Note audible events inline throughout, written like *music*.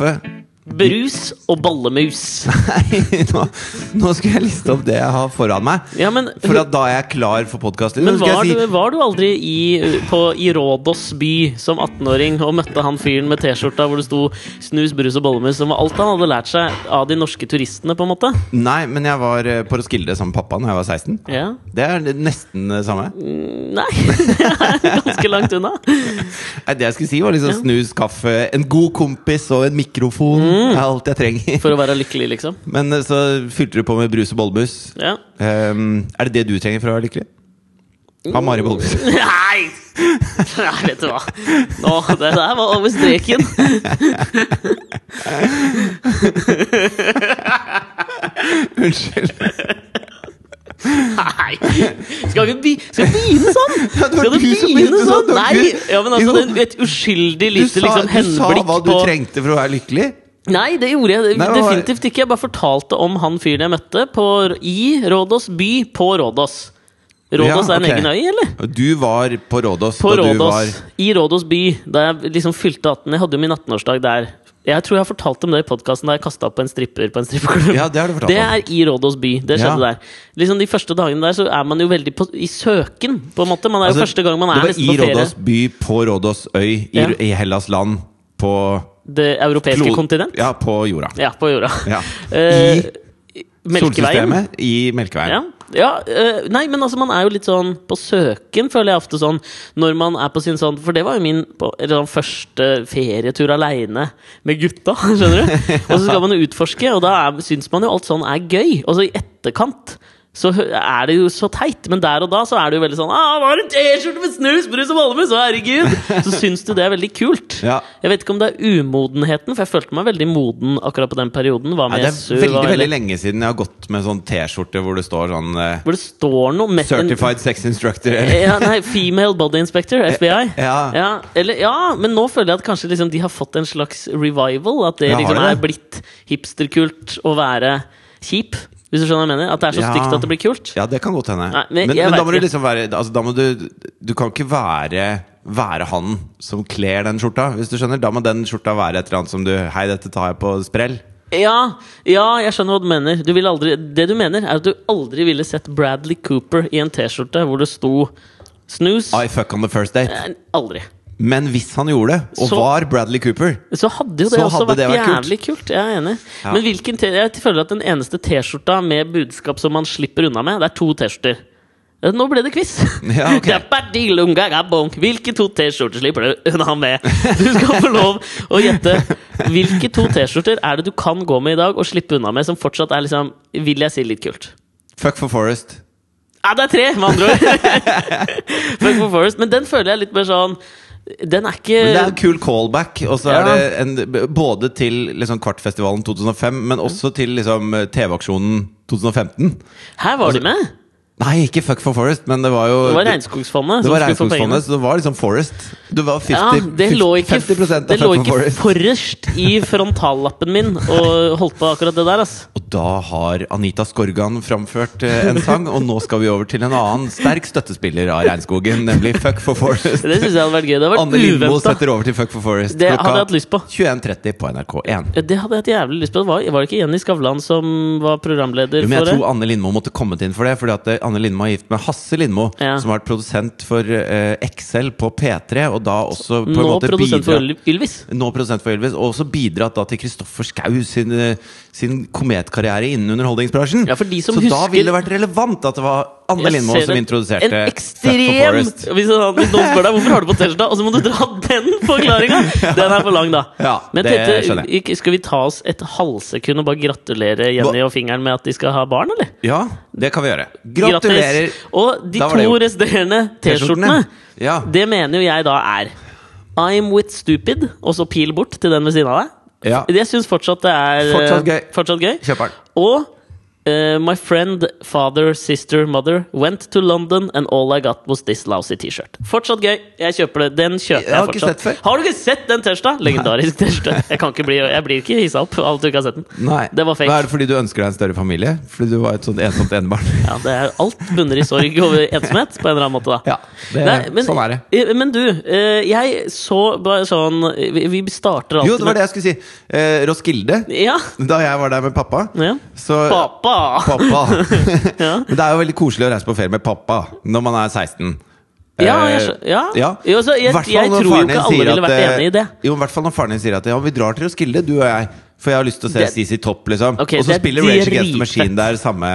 snus, kaffe Brus og ballemus. *laughs* Nei, nå, nå skal jeg liste opp det jeg har foran meg. Ja, men For at da er jeg klar for podkasten. Men var du, var du aldri i, på, i Rådås by som 18-åring og møtte han fyren med T-skjorta hvor det sto 'snus, brus og bollemus', som var alt han hadde lært seg av de norske turistene, på en måte? Nei, men jeg var eh, på Roskilde sammen med pappa da jeg var 16. Ja. Det er nesten det samme. Nei, *laughs* det er ganske langt unna. Nei, det jeg skulle si, var liksom snus, kaffe, en god kompis og en mikrofon. Det er alt jeg trenger. For å være lykkelig, liksom. *laughs* Men eh, så fylte du på med brus og bollemus. Ja. Um, er det det du trenger for å være lykkelig? Ha Mari bollemus. *laughs* Nei! Nei, vet du hva. Nå, det der var over streken. *laughs* Unnskyld. Nei! Skal vi be skal vi begynne sånn? Ja, det Skal du begynne sånn? sånn, Nei! Ja, men altså, et uskyldig lite lite henblikk på du sa hva du på trengte for å være lykkelig. Nei, det gjorde jeg Nei, definitivt ikke. Jeg bare fortalte om han fyren jeg møtte på, i Rådås by på Rådås. Rådås Ja, er en ok. egen øy, eller? Du var på Rådås På da du Rådås. var I Rådås by, da jeg liksom fylte 18. Jeg hadde jo min 18-årsdag der. Jeg tror jeg har fortalt om det i podkasten da jeg kasta opp en stripper på en strippeklubb. Ja, det har du fortalt Det om. er i Rådås by. Det skjedde Ja. der. Liksom De første dagene der så er man jo veldig på, i søken, på en måte. Man er jo Altså, første gang man Det er var nesten i på ferie. Rådås by, på Rådås øy, i, Ja. i Hellas land, på Det europeiske klo- kontinent. Ja, på jorda. Ja, på jorda. Ja. *laughs* Eh, I Melkeveien. solsystemet, i Melkeveien. Ja, ja uh, Nei, men altså, man er jo litt sånn på søken, føler jeg ofte sånn, når man er på sin sånn For det var jo min på, sånn første ferietur aleine med gutta, *laughs* skjønner du? *laughs* Og så skal man jo utforske, og da er, syns man jo alt sånn er gøy. Og så i etterkant så er det jo så teit, men der og da så er det jo veldig sånn ah, 'Var det en T-skjorte med snus, brus og valmus?' Herregud! *laughs* Så syns du det er veldig kult. Ja. Jeg vet ikke om det er umodenheten, for jeg følte meg veldig moden akkurat på den perioden. Med det SU, er var veldig veldig- lenge siden jeg har gått med sånn T-skjorte hvor det står sånn eh, Hvor det står noe med en- Certified Sex Instructor. ja, nei, Female Body Inspector, *laughs* FBI. Ja. eller, ja, men nå føler jeg at kanskje liksom de har fått en slags revival. At det liksom det. er blitt hipsterkult å være kjip. Hvis du skjønner hva jeg mener? At det er så Ja. stygt at det blir kult. Ja, det kan godt hende. Nei, men men, men, da må du liksom være altså, Da må du Du kan ikke være være han som kler den skjorta, hvis du skjønner. Da må den skjorta være et eller annet som du Hei, dette tar jeg på sprell. Ja, ja, jeg skjønner hva du mener. Du vil aldri, det du mener, er at du aldri ville sett Bradley Cooper i en T-skjorte hvor det sto 'snooze'. I fuck on the first date. Eh, Aldri. Men hvis han gjorde det, og Så- var Bradley Cooper Så hadde jo det også vært det vært kult. jævlig kult. Jeg er enig. Ja. Men hvilken jeg føler at den eneste T-skjorta med budskap som man slipper unna med, det er to T-skjorter. Eh, Nå ble det quiz! *laughs* Ja, okay. Hvilke to T-skjorter slipper du unna med? Du skal få lov å gjette. Hvilke to T-skjorter er det du kan gå med i dag og slippe unna med, som fortsatt er liksom, vil jeg si, litt kult? Fuck for Forest. Ja, det er tre, med andre ord! *laughs* Fuck for Forest. Men den føler jeg litt mer sånn Den er ikke Men det er en kul callback. Og så Ja. er det en, både til liksom, Kvartfestivalen 2005, men også til liksom, TV-aksjonen 2015. Her var de med! Nei, ikke Fuck for Forest, men det var jo Det var Regnskogsfondet. Det var. Regnskogsfondet, så det var liksom Forest. Det var 50, Ja, det lå ikke, 50% av det lå Fuck ikke for Forest. forrest i *laughs* frontallappen min og holdt på akkurat det der, ass. Og da har Anita Skorgan framført eh, en sang, og nå skal vi over til en annen sterk støttespiller av Regnskogen, nemlig Fuck for Forest. Det syns jeg hadde vært gøy. Det hadde Anne Lindmo setter over til Fuck for Forest Det hadde jeg hatt lyst på. 21.30 på NRK1. Det hadde jeg hatt jævlig lyst på. Var, var det ikke Jenny Skavlan som var programleder Men jeg for det? tror Anne Lindmo måtte kommet inn for det, fordi at eh, Anne Lindmo er gift med Hasse Lindmo, Ja. som har vært produsent for uh, Excel på P3, og da også på en Nå måte produsent for bidratt- Yl- Ylvis. Nå produsent for Ylvis, og også bidratt da til Kristoffer Schau sin, eh, sin kometkarriere innen underholdningsbransjen. Ja, for de som så da ville det vært relevant at det var Anne Lindmo som introduserte En ekstrem Forest. hvis, hvis noen spør deg hvorfor har du på T-skjorta, og så må du dra den forklaringa! *laughs* Den er for lang, da. Ja, Men tenkte, jeg. skal vi ta oss et halvsekund og bare gratulere Jenny og fingeren med at de skal ha barn, eller? Ja, det kan vi gjøre. Gratulerer! Gratis. Og de to resterende T-skjortene, Ja. det mener jo jeg da er I'm with stupid, og så pil bort til den ved siden av deg. Ja. Jeg syns fortsatt det er Fortsatt gøy. fortsatt gøy. Kjøper den. Og eh, My friend, father, sister, mother went to London and all I got was this lousy T-shirt. Fortsatt gøy. Jeg kjøper det. Den kjøper jeg, Jeg fortsatt. Har du ikke sett den T-skjorta? Legendarisk T-skjorte. Jeg, kan ikke bli, jeg blir ikke hissa opp av at du ikke har sett den. Nei. Det var fake. Hva Er det fordi du ønsker deg en større familie? Fordi du var et sånt ensomt enebarn? *laughs* Ja, det er Alt bunner i sorg over ensomhet, på en eller annen måte. da Ja, det, Nei, men, sånn er det. Men du, eh, jeg så bare sånn Vi, vi starter alltid Jo, det var det jeg skulle si. Eh, Roskilde. Ja. Da jeg var der med pappa, ja. så Pappa! Pappa. *laughs* *laughs* Ja. Men det er jo veldig koselig å reise på ferie med pappa når man er 16. Ja, Eh, jeg, ja. ja. Jo, jeg, jeg tror jo ikke alle ville vært eh, enig i det. Jo, i hvert fall når faren din sier at ja, vi drar til Roskilde, du og jeg. For jeg har lyst til å se CC Topp, liksom. Okay, og så er spiller Rage Against the. Machine der samme,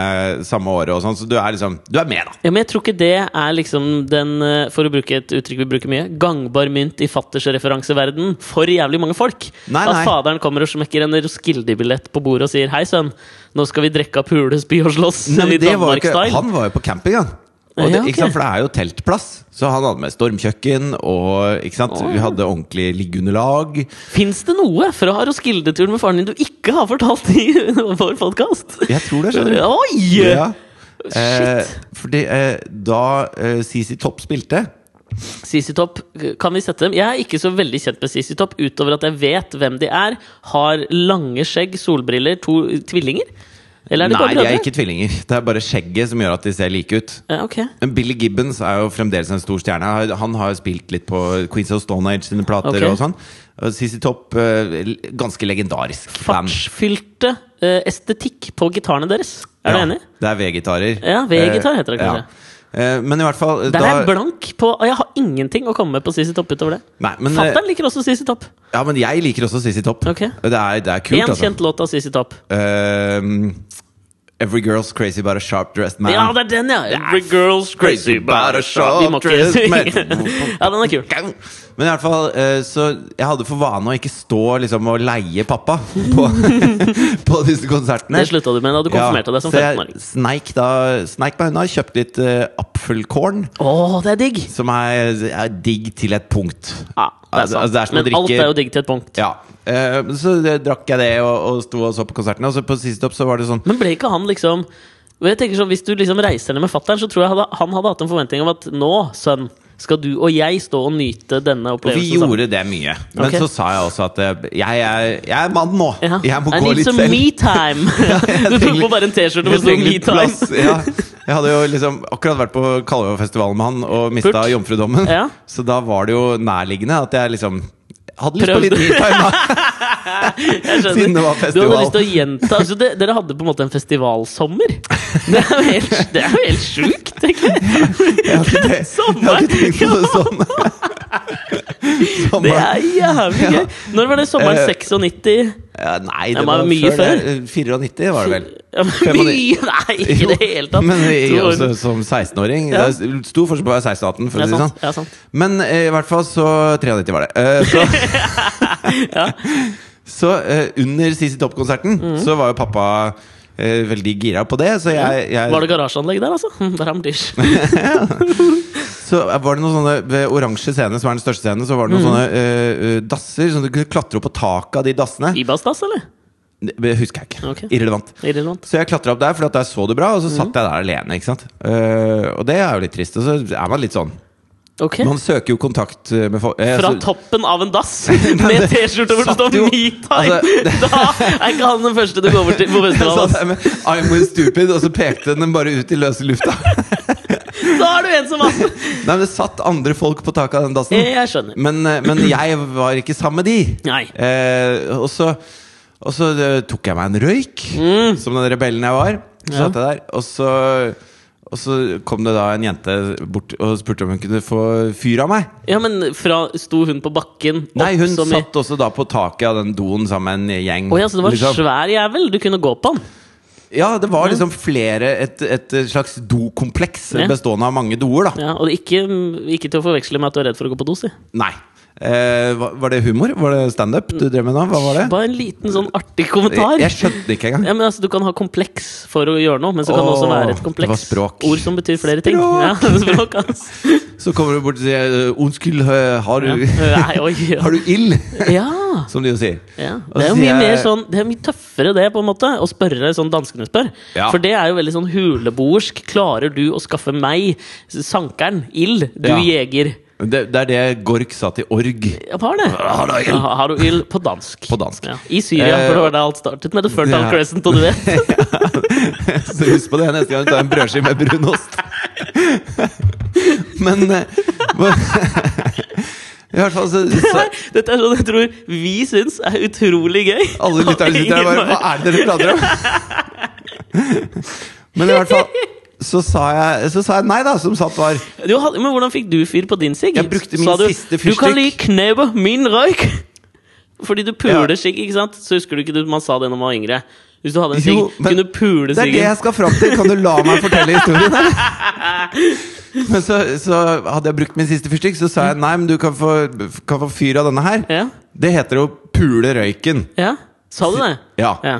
samme året og sånn, så du er liksom Du er med, da. Ja, men jeg tror ikke det er liksom den, eh, for å bruke et uttrykk vi bruker mye, gangbar mynt i fattersreferanseverden for jævlig mange folk. Nei, At faderen kommer og smekker en Roskilde-billett på bordet og sier 'Hei, sønn, nå skal vi drikke av pule, spy og slåss' Nei, i var ikke, han var jo på camping, han. Det, Ja, okay. sant, for det er jo teltplass. Så han hadde med stormkjøkken, og sant? oh. vi hadde ordentlig liggeunderlag. Fins det noe fra Roskilde-turen med faren din du ikke har fortalt i *laughs* vår podkast? Jeg tror det, skjønner du. Oi! Ja. Eh, fordi eh, da eh, CC Topp spilte CC Topp, kan vi sette dem? Jeg er ikke så veldig kjent med CC Topp, utover at jeg vet hvem de er. Har lange skjegg, solbriller, to tvillinger? Eller er de Nei, bare de er ikke tvillinger. Det er bare skjegget som gjør at de ser like ut. Ja, okay. Men Billy Gibbons er jo fremdeles en stor stjerne. Han har jo spilt litt på Queens of Stone Age sine plater okay. og sånn. CC Topp, eh, ganske legendarisk band. Fartsfylte eh, estetikk på gitarene deres. Er du enig? Det er V-gitarer. Ja, V-gitar heter det kanskje. Eh, men i hvert fall Der er jeg blank på Og jeg har ingenting å komme med på CC Topp utover det. Eh, Fatter'n liker også CC Topp. ja, men jeg liker også CC Topp. Ok. Det, er, det er kult, Én altså. kjent låt av CC Topp. Ehm, Every girl's crazy about a sharp dressed man. Ja, det er den, ja! Every girl's crazy about a ikke dressed man. *laughs* Ja, den er kul. Men i hvert fall, eh, så jeg hadde for vane å ikke stå liksom og leie pappa på *laughs* disse konsertene. Det slutta du med da du konfirmerte deg som 15-åring. sneik, da, sneik meg unna, kjøpte litt uh, apfelkorn, Oh, det er digg! som er, er digg til et punkt. Ja, det er Altså, sant. altså, det er Men drikke, alt er jo digg til et punkt. Ja. Uh, så det, drakk jeg det og, og sto og så på konsertene. Og så på siste opp så var det sånn Men ble ikke han liksom jeg tenker sånn, Hvis du liksom reiser ned med fattern, så tror jeg han hadde hatt en forventning om at nå, sønn, skal du og jeg stå og nyte denne vi opplevelsen sammen. gjorde det mye. Men okay. så sa jeg også at eh, jeg er, jeg er mann nå! Ja. Jeg må I gå need litt some selv. me time! *laughs* jeg *laughs* du tok på bare en T-skjorte med Jeg det sto trenger me litt time. plass, Ja. Jeg hadde jo liksom akkurat vært på Kalvøyfestivalen med han og mista jomfrudommen. Ja. Så da var det jo nærliggende at jeg liksom hadde lyst på litt me-time. da. *laughs* Jeg skjønner. Siden det var Du hadde lyst til å gjenta altså det, Dere hadde på en måte en festivalsommer? *laughs* Det er jo helt, det er jo helt sjukt, egentlig! Jeg har ikke, jeg har ikke tenkt på det sånn. *laughs* Det er jævlig gøy! Når var det sommeren Eh, 96? Ja, nei, Det det var var mye før det. 94 var det vel. Ja, mye! Nei, ikke i det hele tatt! Men også som 16-åring. Ja. Det er stor forskjell på å være 16 og 18. For å si det sant. sånn. Men eh, i hvert fall så 93 var det. Eh, så *laughs* Ja. *laughs* så eh, under CC Topp-konserten Mhm. så var jo pappa veldig gira på det. Så jeg, jeg Var det garasjeanlegg der, altså? *laughs* Baramdish. *laughs* Så var det noen sånne Ved oransje scene, som er den største scenen, så var det noen mm. sånne eh, eh, dasser. Så du kunne klatre opp på taket av de dassene. Ibas-dass, eller? Det husker jeg ikke. Okay. Irrelevant. Irrelevant. Så jeg klatra opp der, for der så det bra, og så satt jeg der alene. Eh, og det er jo litt trist. Og så er man litt sånn Ok. Man søker jo kontakt eh, med folk eh, Fra så- toppen av en dass *laughs* med T-skjorte hvor det står 'metime'! altså, *laughs* Da er ikke han den første du går bort til på *laughs* med I'm with stupid, og så pekte den bare ut i løse lufta. Da er du en som ass! Nei, men Det satt andre folk på taket av den dassen. Jeg skjønner. Men, eh, men jeg var ikke sammen med de. Nei. Eh, og så, og så eh, tok jeg meg en røyk, som den rebellen jeg var. Så Mm. Ja. satt jeg der, og så, og så kom det da en jente bort og spurte om hun kunne få fyr av meg. Ja, men fra, Sto hun på bakken? Nei, hun satt i- også da på taket av den doen sammen med en gjeng. Oh, ja, så det var en liksom. svær jævel? Du kunne gå på den? Ja, det var liksom flere Et, et slags dokompleks Ja. bestående av mange doer, da. Ja, Og ikke, ikke til å forveksle med at du er redd for å gå på do, si. Nei. Eh, var det humor? Var det standup du drev med da? Hva var det? Bare en liten sånn artig kommentar. Jeg, jeg skjønte ikke engang. Ja, men altså, Du kan ha kompleks for å gjøre noe, men så kan det også være et det kompleks var språk. ord som betyr flere ting. Språk! Ja, *laughs* språk, ass. Så kommer du bort og sier øh, 'Unnskyld, øh, har du, Nei, oi, ja. *laughs* har du ild?' ja. *laughs* Som de jo sier. Ja. Det er jo mye mer sånn Det er mye tøffere det, på en måte, å spørre sånn danskene spør. Ja. For det er jo veldig sånn huleboersk. Klarer du å skaffe meg, sankeren, ild, du Ja. jeger? Det, det er det Gork sa til Org Ja, hva er det? Har du ild? Ja, har du ild på dansk? på dansk. Ja. I Syria, Eh, for det var der alt startet med The Fertile ja. Crescent, og du vet. *laughs* Så husk på det neste gang du tar en brødskive med brunost. *laughs* Men eh, *laughs* fall så, så Dette er sånn jeg tror vi syns er utrolig gøy. Alle lytterne sitter her bare Hva er det dere prater om? *laughs* Men i hvert fall så sa, jeg, så sa jeg nei, da, som satt var. Du, men hvordan fikk du fyr på din sigg? Jeg brukte min Sa du, siste Du kan like li knebe min røyk! Fordi du puler sigg, ikke sant? Så husker du ikke man sa det når man var yngre? Hvis du hadde en sigg, kunne du pule Det er det jeg skal fram til! Kan du la meg fortelle historien, eller? *laughs* Men så, så hadde jeg brukt min siste fyrstikk, så sa jeg nei, men du kan få, kan få fyr av denne her. Ja. Det heter jo pule røyken. ja. Sa du det? Ja. Ja.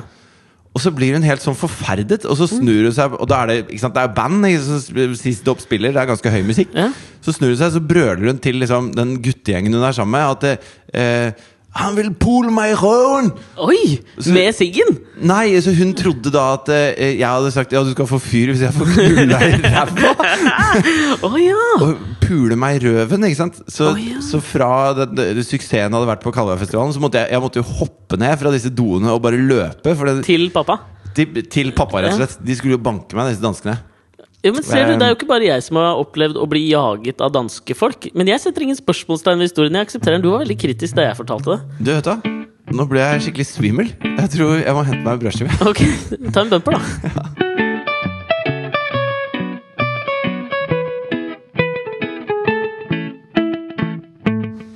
Og så blir hun helt sånn forferdet, og så snur hun seg Og da er det ikke sant, det er band, som sist opp spiller, det er ganske høy musikk. Ja. Så snur hun seg, så brøler hun til liksom, den guttegjengen hun er sammen med, at eh, Han vil pole meg i røven! Oi! Med siggen? Nei, så hun trodde da at eh, jeg hadde sagt ja, du skal få fyr hvis jeg får pule deg i ræva. *laughs* oh, ja! Og pule meg i røven, ikke sant? Så, oh, ja. så fra den, den, suksessen hadde vært på Kalvøyfestivalen, så måtte jeg, jeg måtte jo hoppe ned fra disse doene og bare løpe. Det, Til pappa. til, til pappa, rett og slett. De skulle jo banke meg, disse danskene. Ja, men ser du, Det er jo ikke bare jeg som har opplevd å bli jaget av danske folk. Men jeg setter ingen spørsmålstegn ved historien. Jeg aksepterer den. Du var veldig kritisk da jeg fortalte det. Du, vet da, nå ble jeg skikkelig svimmel. Jeg tror jeg må hente meg en brødskive. Ok, Ta en bumper, da. *laughs*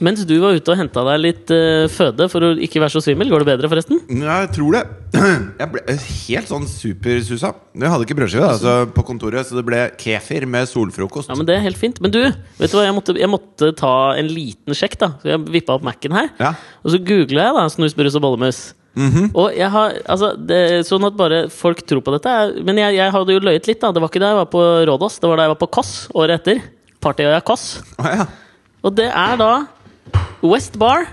Mens du var ute og henta deg litt uh, føde for å ikke være så svimmel, går det bedre, forresten? Ja, jeg tror det. *clears throat* Jeg ble helt sånn supersusa. Jeg hadde ikke brødskive altså, på kontoret, så det ble kefir med solfrokost. Ja, men Det er helt fint. Men du, vet du hva, jeg måtte, jeg måtte ta en liten sjekk, da. Så jeg vippa opp Mac-en her. Ja. Og så googla jeg da snusbrus og bollemus. Og jeg har, altså, det, Sånn at bare folk tror på dette. Men jeg, jeg hadde jo løyet litt, da. Det var ikke da jeg var på Rådås, det var da jeg var på Koss året etter. Partyøya Koss. Å, ja. Og det er da West Bar.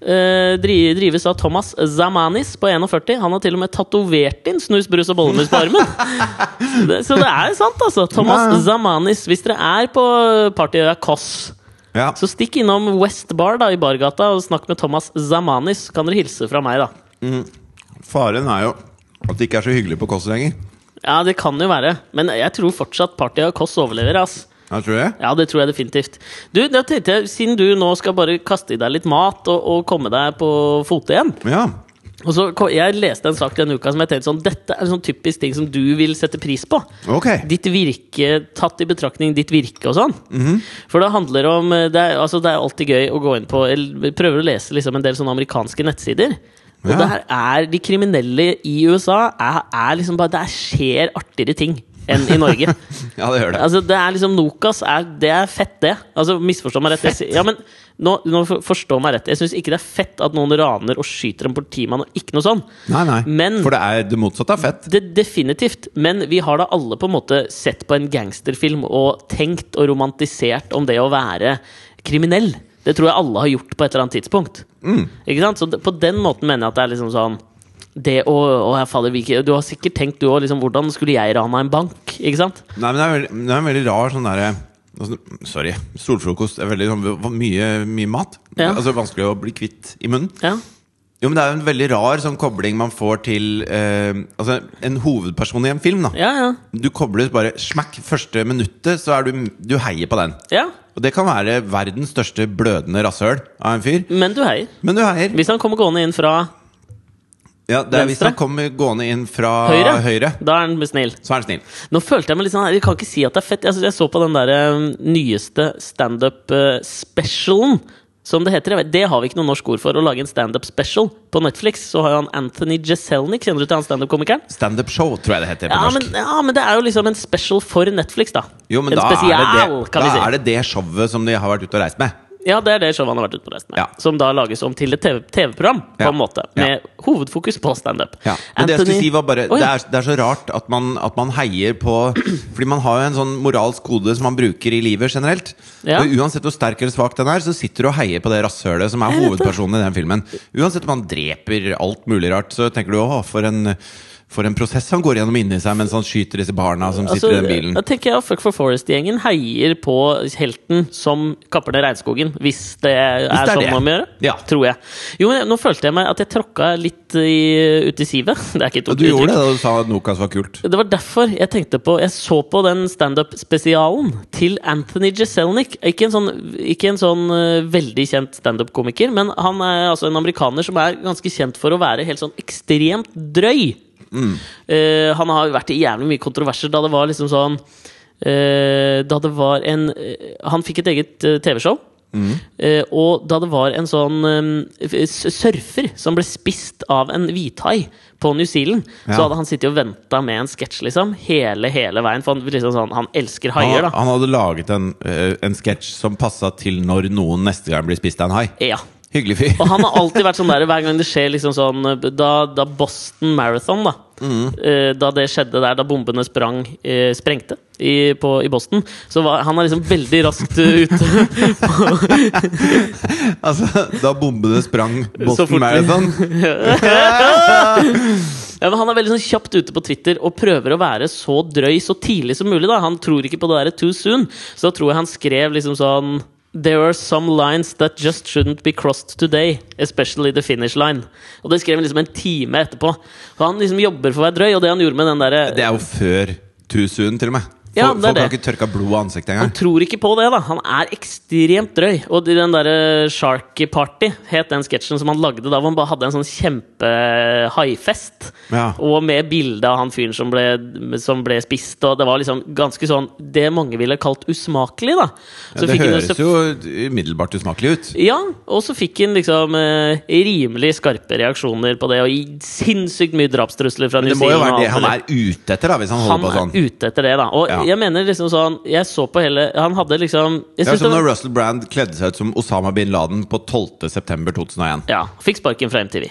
eh, dri- drives av Thomas Zamanis på 41. Han har til og med tatovert inn snus, brus og bollemus på armen. *laughs* det, så det er sant, altså. Thomas Ja, ja. Zamanis. Hvis dere er på partyøya Koss, ja. så stikk innom West Bar da i bargata og snakk med Thomas Zamanis. Kan dere hilse fra meg, da. Faren er jo at det ikke er så hyggelig på Kåss lenger. Ja, det kan jo være. Men jeg tror fortsatt partyøya Koss overlever, ass. Ja, tror jeg. Ja, det tror jeg definitivt. Du, da tenkte jeg, Siden du nå skal bare kaste i deg litt mat og, og komme deg på fote igjen Ja. og så, ko- Jeg leste en sak denne uka som jeg tenkte sånn Dette er en sånn typisk ting som du vil sette pris på. Ok. Ditt virke, Tatt i betraktning ditt virke og sånn. Mhm. For det handler om det er, altså, det er alltid gøy å gå inn på eller prøve å lese liksom, en del sånne amerikanske nettsider. Og Ja. det her er De kriminelle i USA er, er liksom bare Det skjer artigere ting enn i Norge. *laughs* Ja, det gjør det. Altså, det er liksom Nokas er, Det er fett, det. Altså, Misforstå meg rett. Jeg Ja, men nå, nå Forstå meg rett. Jeg syns ikke det er fett at noen raner og skyter en politimann, og ikke noe sånn. Nei, nei. Men- For det er det motsatte av fett. Det, definitivt. Men vi har da alle på en måte sett på en gangsterfilm og tenkt og romantisert om det å være kriminell. Det tror jeg alle har gjort på et eller annet tidspunkt. Ikke sant? Så på den måten mener jeg at det er liksom sånn det å, å faller, Vike, Du har sikkert tenkt du òg liksom, hvordan skulle jeg rana en bank? Ikke sant? Nei, men det er, veldig, det er en veldig rar sånn derre altså, Sorry. Solfrokost er veldig sånn mye, mye mat. Ja. Altså Vanskelig å bli kvitt i munnen. Ja. Jo, men Det er jo en veldig rar sånn kobling man får til eh, Altså en hovedperson i en film. da Ja, ja. Du kobler bare smakk første minuttet, så er du, du heier på den. ja. Og det kan være verdens største blødende rasshøl av en fyr. Men du heier. Men du heier. Hvis han kommer gående inn fra Ja, det er Hvis han kommer gående inn fra høyre, da er han snill. så er han snill. Nå følte jeg meg litt sånn Jeg kan ikke si at det er fett. Jeg, jeg så på den der um, nyeste standup-specialen, som det heter. Det har vi ikke noe norsk ord for. Å lage en standup-special. På Netflix så har jo han Anthony Jeselnik. Kjenner du til han standup-komikeren? Standup-show, tror jeg det heter på Ja, norsk. men, ja, men det er jo liksom en special for Netflix, da. Jo, men en da, spesial, er det det, kan da vi si. er det det showet som de har vært ute og reist med. Ja, det er det showet han har vært ute på resten med. Ja. Som da lages om til et TV TV-program, på Ja. en måte. Med hovedfokus på standup. Ja. Men det jeg skulle si var bare det, er, det er så rart at man, at man heier på Fordi man har jo en sånn moralsk kode som man bruker i livet generelt. Og uansett hvor sterk eller svak den er, så sitter du og heier på det rasshølet som er hovedpersonen i den filmen. Uansett om han dreper alt mulig rart, så tenker du åh, for en for en prosess han går gjennom inni seg mens han skyter disse barna som Altså, sitter i den bilen. Da tenker jeg at Fuck for Forest-gjengen heier på helten som kapper ned regnskogen. Hvis det er, det er sånn man må gjøre. Ja. Tror jeg. Jo, men nå følte jeg meg at jeg tråkka litt i, ut i sivet. *laughs* Det er ikke et du gjorde det da du sa at Nokas var kult. Det var derfor jeg tenkte på Jeg så på den standup-spesialen til Anthony Jeselnik. Ikke en sånn, ikke en sånn eh, veldig kjent standup-komiker, men han er altså en amerikaner som er ganske kjent for å være helt sånn ekstremt drøy. Eh, han har vært i jævlig mye kontroverser da det var liksom sånn uh, Da det var en uh, Han fikk et eget TV-show. Eh, og da det var en sånn surfer som ble spist av en hvithai på New Zealand, Ja. så hadde han sittet og venta med en sketsj liksom, hele hele veien. For han, liksom sånn, han elsker haier, Han, da. han hadde laget en, en sketsj som passa til når noen neste gang blir spist av en hai. Ja. Hyggelig fyr. Og han har alltid vært sånn der hver gang det skjer liksom sånn Da, da Boston Marathon, da eh, Da det skjedde der, da bombene sprang eh, sprengte i, på, i Boston, så var han er liksom veldig raskt eh, ute. *laughs* Altså, da bombene sprang Boston Marathon. *laughs* Ja, men Han er veldig sånn kjapt ute på Twitter og prøver å være så drøy så tidlig som mulig. da Han tror ikke på det der too soon. Så da tror jeg han skrev liksom sånn There are some lines that just shouldn't be crossed today, especially the finish line. Og det skrev han liksom en time etterpå. Så han liksom jobber for å være drøy, og det han gjorde med den derre Det er jo før Too Soon, til og med. Ja, Folk er har ikke tørka blod av ansiktet Han tror ikke på det, da. Han er ekstremt drøy. Og den derre Sharky Party het den sketsjen som han lagde da, hvor han bare hadde en sånn kjempe-haifest. Ja. Og med bilde av han fyren som som ble spist, og det var liksom ganske sånn Det mange ville kalt usmakelig, da. Ja, det han høres jo umiddelbart usmakelig ut. ja, og så fikk han liksom eh, rimelig skarpe reaksjoner på det, og sinnssykt mye drapstrusler fra Men New det må jo være det han er ute etter, da, hvis han Han holder på er sånn. ute etter det, da. Og Ja. Jeg mener liksom sånn Jeg så på hele Han hadde liksom jeg Det er som når Russell Brand kledde seg ut som Osama bin Laden på 12. september 2001. Ja, fikk sparken fra MTV.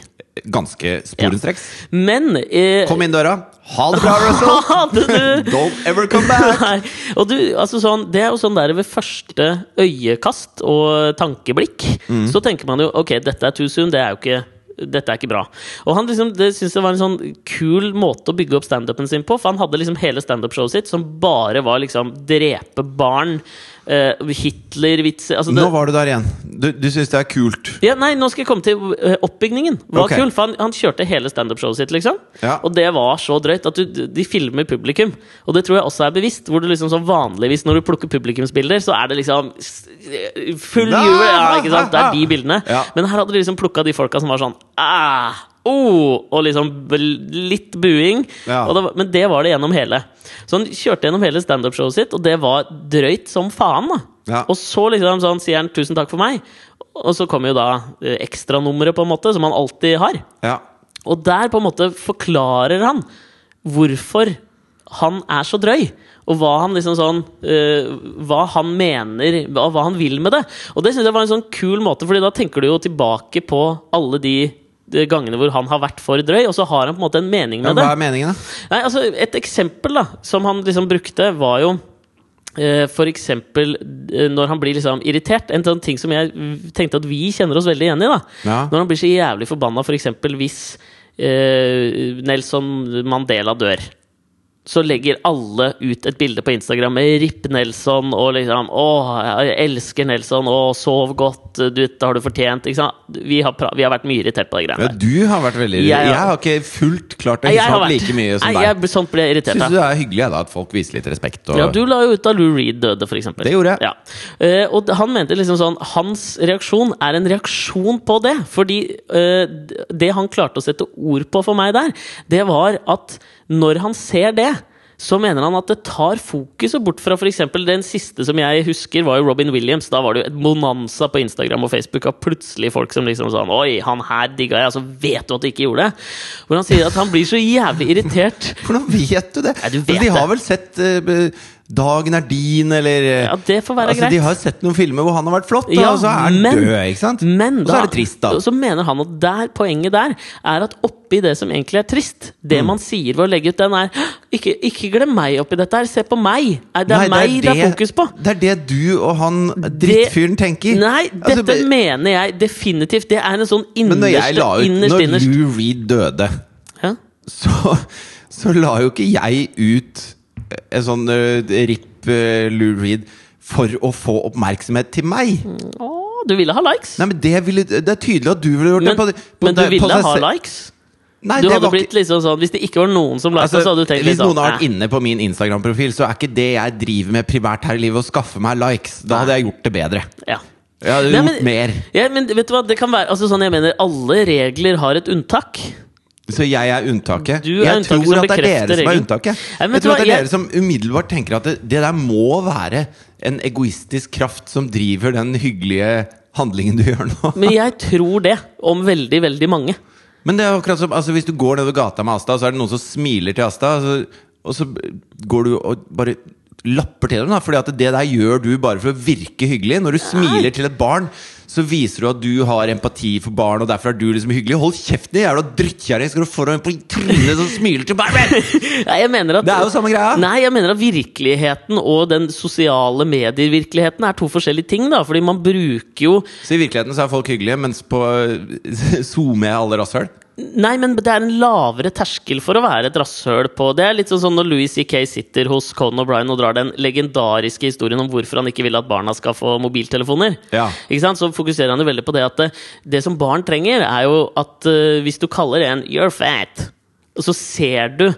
Ganske sporenstreks. Men eh, Kom inn døra. Ha det bra, *laughs* Russell! Don't ever come back! *laughs* Nei. Og du, altså sånn, det er jo sånn der ved første øyekast og tankeblikk, Mm. så tenker man jo ok, dette er too soon, det er jo ikke dette er ikke bra. Og han liksom, det synes jeg var en sånn kul måte å bygge opp standupen sin på. For han hadde liksom hele standup-showet sitt som bare var liksom drepe barn, Hitler-vitser altså Nå var du der igjen. Du, du syns det er kult. ja, nei, nå skal jeg komme til eh, oppbygningen. Var okay. kul, for han, han kjørte hele standup-showet sitt, liksom. Ja. Og det var så drøyt at du, de filmer publikum. Og det tror jeg også er bevisst. Hvor du liksom sånn vanligvis når du plukker publikumsbilder, så er det liksom full jubel. Ja, ikke sant? Det er de bildene. Ja. Men her hadde de liksom plukka de folka som var sånn ah, oh, Og liksom litt buing. Ja. Og det men det var det gjennom hele. Så han kjørte gjennom hele standup-showet sitt, og det var drøyt som faen. da Ja. Og så liksom sånn sier han 'tusen takk for meg', og så kommer jo da eh, ekstranummeret, på en måte, som han alltid har. Ja. Og der på en måte forklarer han hvorfor han er så drøy. Og hva han liksom sånn uh, Hva han mener, hva, hva han vil med det. Og det synes jeg var en sånn kul måte, Fordi da tenker du jo tilbake på alle de, de gangene hvor han har vært for drøy, og så har han på en måte en mening Men med det. hva er meningen, da? Nei, altså Et eksempel da som han liksom brukte, var jo eh, eksempel eh, når han blir liksom irritert. En sånn ting som jeg tenkte at vi kjenner oss veldig igjen i. da Ja. Når han blir så jævlig forbanna, f.eks. For hvis eh, Nelson Mandela dør. Så legger alle ut et bilde på Instagram med 'Ripp Nelson' og liksom 'Å, jeg elsker Nelson', og 'sov godt', du, 'dette har du fortjent'. Ikke sant? Vi har, vi har vært mye irritert på de greiene der. du har vært veldig Jeg Jeg, har- ikke fullt klart Nei, jeg vært- like mye som deg. jeg, sånt ble jeg irritert Syns du det er hyggelig da, at folk viser litt respekt? Og... Ja, du la jo ut da Lou Reed døde, for eksempel. Det gjorde jeg. Ja. Eh, og han mente liksom sånn Hans reaksjon er en reaksjon på det. Fordi eh, det han klarte å sette ord på for meg der, det var at når han ser det så mener han at det tar fokuset bort fra f.eks. den siste som jeg husker, var jo Robin Williams. Da var det jo et monanza på Instagram og Facebook av plutselig folk som liksom sa Oi, han her digga jeg, altså vet du at du ikke gjorde det. Hvor han sier at han blir så jævlig irritert *laughs* Hvordan vet du det? Nei, du vet Men de har vel sett be- 'Dagen er din', eller Ja, det får være altså, greit. De har sett noen filmer hvor han har vært flott, da, Ja, og så er han men- død, ikke sant? Men og så er det trist, da. Så mener han at der, poenget der er at oppi det som egentlig er trist, det Mm. man sier ved å legge ut den, er ikke, ikke glem meg oppi dette her, se på meg! Er det er Nei, meg det er fokus på! Det er det du og han drittfyren tenker. Nei, Altså, dette be- mener jeg definitivt. Det er en sånn Men når jeg innerste, la ut innerst, Når Lou Reed døde, ja? så, så la jo ikke jeg ut en sånn uh, RIP uh, Lou Reed for å få oppmerksomhet til meg. Å, du ville ha likes! Nei, men Det, ville, det er tydelig at du ville gjort men, det. På, på, men du på ville ha likes? Nei, Du hadde blitt liksom sånn Hvis det ikke var noen som likte, Altså, så hadde du tenkt hvis litt noen har vært inne på min Instagram-profil, så er ikke det jeg driver med primært her i livet, å skaffe meg likes. Da hadde jeg gjort det bedre. eh, ja. Jeg hadde Nei, gjort men- mer. ja, men vet du hva, det kan være altså sånn jeg mener Alle regler har et unntak. Så jeg er unntaket. Er jeg unntaket tror at det er dere som er unntaket. Nei, jeg tror at det er jeg- dere som umiddelbart tenker at det, det der må være en egoistisk kraft som driver den hyggelige handlingen du *laughs* gjør nå. Men jeg tror det om veldig, veldig mange. Men det er akkurat som altså, hvis du går nedover gata med Asta, så er det noen som smiler til Asta, så, og så går du og bare lapper til dem. da Fordi at det der gjør du bare for å virke hyggelig. Når du smiler til et barn, så viser du at du har empati for barn, og derfor er du liksom hyggelig. Hold kjeften jævla drittkjerring! Skal du få en på trynet som smiler til barn? *laughs* Nei, jeg mener at, Det er jo samme greia. Nei, jeg mener at virkeligheten og den sosiale medier-virkeligheten er to forskjellige ting. da Fordi man bruker jo Så i virkeligheten så er folk hyggelige, mens på *laughs* SoMe er alle rasshøl? Nei, men det er en lavere terskel for å være et rasshøl på Det er litt sånn når Louis C.K. sitter hos Conan O'Brien og drar den legendariske historien om hvorfor han ikke vil at barna skal få mobiltelefoner. Ja. Ikke sant? Så fokuserer han jo veldig på det at det, det som barn trenger, er jo at uh, hvis du kaller en 'you're fat', så ser du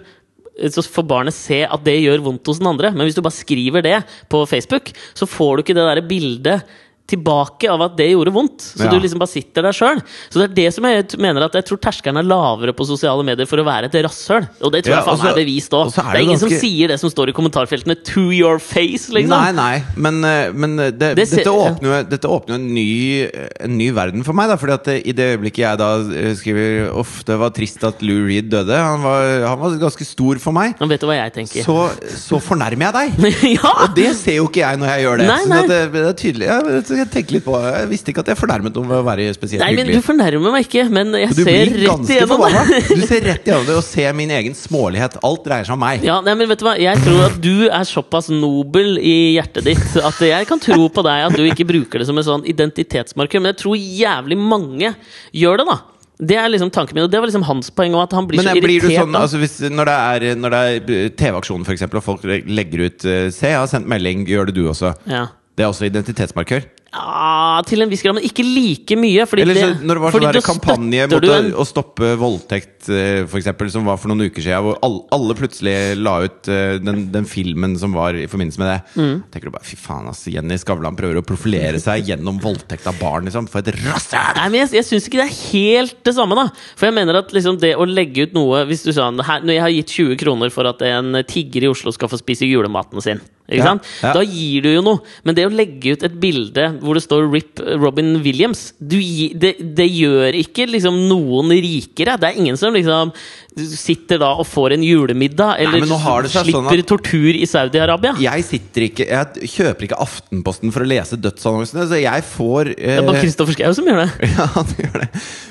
så får barnet se at det gjør vondt hos den andre. Men hvis du bare skriver det på Facebook, så får du ikke det der bildet tilbake av at det gjorde vondt. Så Ja. du liksom bare sitter der sjøl. Så det er det som jeg mener at jeg tror terskelen er lavere på sosiale medier for å være et rasshøl. Og det tror Ja, jeg faen også, er bevist òg. Det, Det er ingen ganske... som sier det som står i kommentarfeltene 'to your face', liksom. Nei, nei, men, eh, men det, Det ser- dette, åpner jo, dette åpner en ny, en ny verden for meg. Da, fordi at I det øyeblikket jeg da eh, skriver Uff, det var trist at Lou Reed døde. Han var, han var ganske stor for meg. Nå vet du hva jeg tenker. Så, så fornærmer jeg deg! *laughs* ja! Og det ser jo ikke jeg når jeg gjør det. Nei, Så nei. det, det er tydelig jeg, jeg tenke litt på Jeg visste ikke at jeg fornærmet noen ved å være spesielt Nei, men du fornærmer meg ikke, men jeg du ser blir rett ganske igjennom forbanna. det. *laughs* Du ser rett igjennom det og ser min egen smålighet. Alt dreier seg om meg. Ja, nei, men vet du hva? Jeg tror at du er såpass nobel i hjertet ditt at jeg kan tro på deg at du ikke bruker det som en sånn identitetsmarkør. Men jeg tror jævlig mange gjør det, da. Det er liksom tanken min, og det var liksom hans poeng. Og at han blir Men så eh, blir du irritert sånn, da. altså hvis, når det er, når det er TV-aksjonen, for eksempel, og folk legger ut eh, Se, jeg har sendt melding. Gjør det du også? Ja. Det er også identitetsmarkør? Ja, til en viss grad, men ikke like mye. Fordi Eller så, når det var sånn kampanje mot en- å stoppe voldtekt, eh, for eksempel, som var for noen uker siden, hvor alle, alle plutselig la ut eh, den, den filmen som var i forbindelse med det. Mm. Tenker du bare fy faen, ass. Jenny Skavlan prøver å profilere seg gjennom voldtekt av barn, liksom. For et rasshøl! Nei, men Jeg, jeg syns ikke det er helt det samme. da For jeg mener at liksom det å legge ut noe Hvis du sa her, Når jeg har gitt 20 kroner for at en tigger i Oslo skal få spise julematen sin, ikke Ja, sant? ja. da gir du jo noe. Men det å legge ut et bilde hvor det står 'Rip Robin Williams', du, det, det gjør ikke liksom noen rikere. Det er ingen som liksom sitter da og får en julemiddag, eller Nei, har sånn slipper at- tortur i Saudi-Arabia. Jeg sitter ikke Jeg kjøper ikke Aftenposten for å lese dødsannonsene, så jeg får Det er bare eh, Kristoffer Schou som gjør det. *laughs* Ja, han gjør det.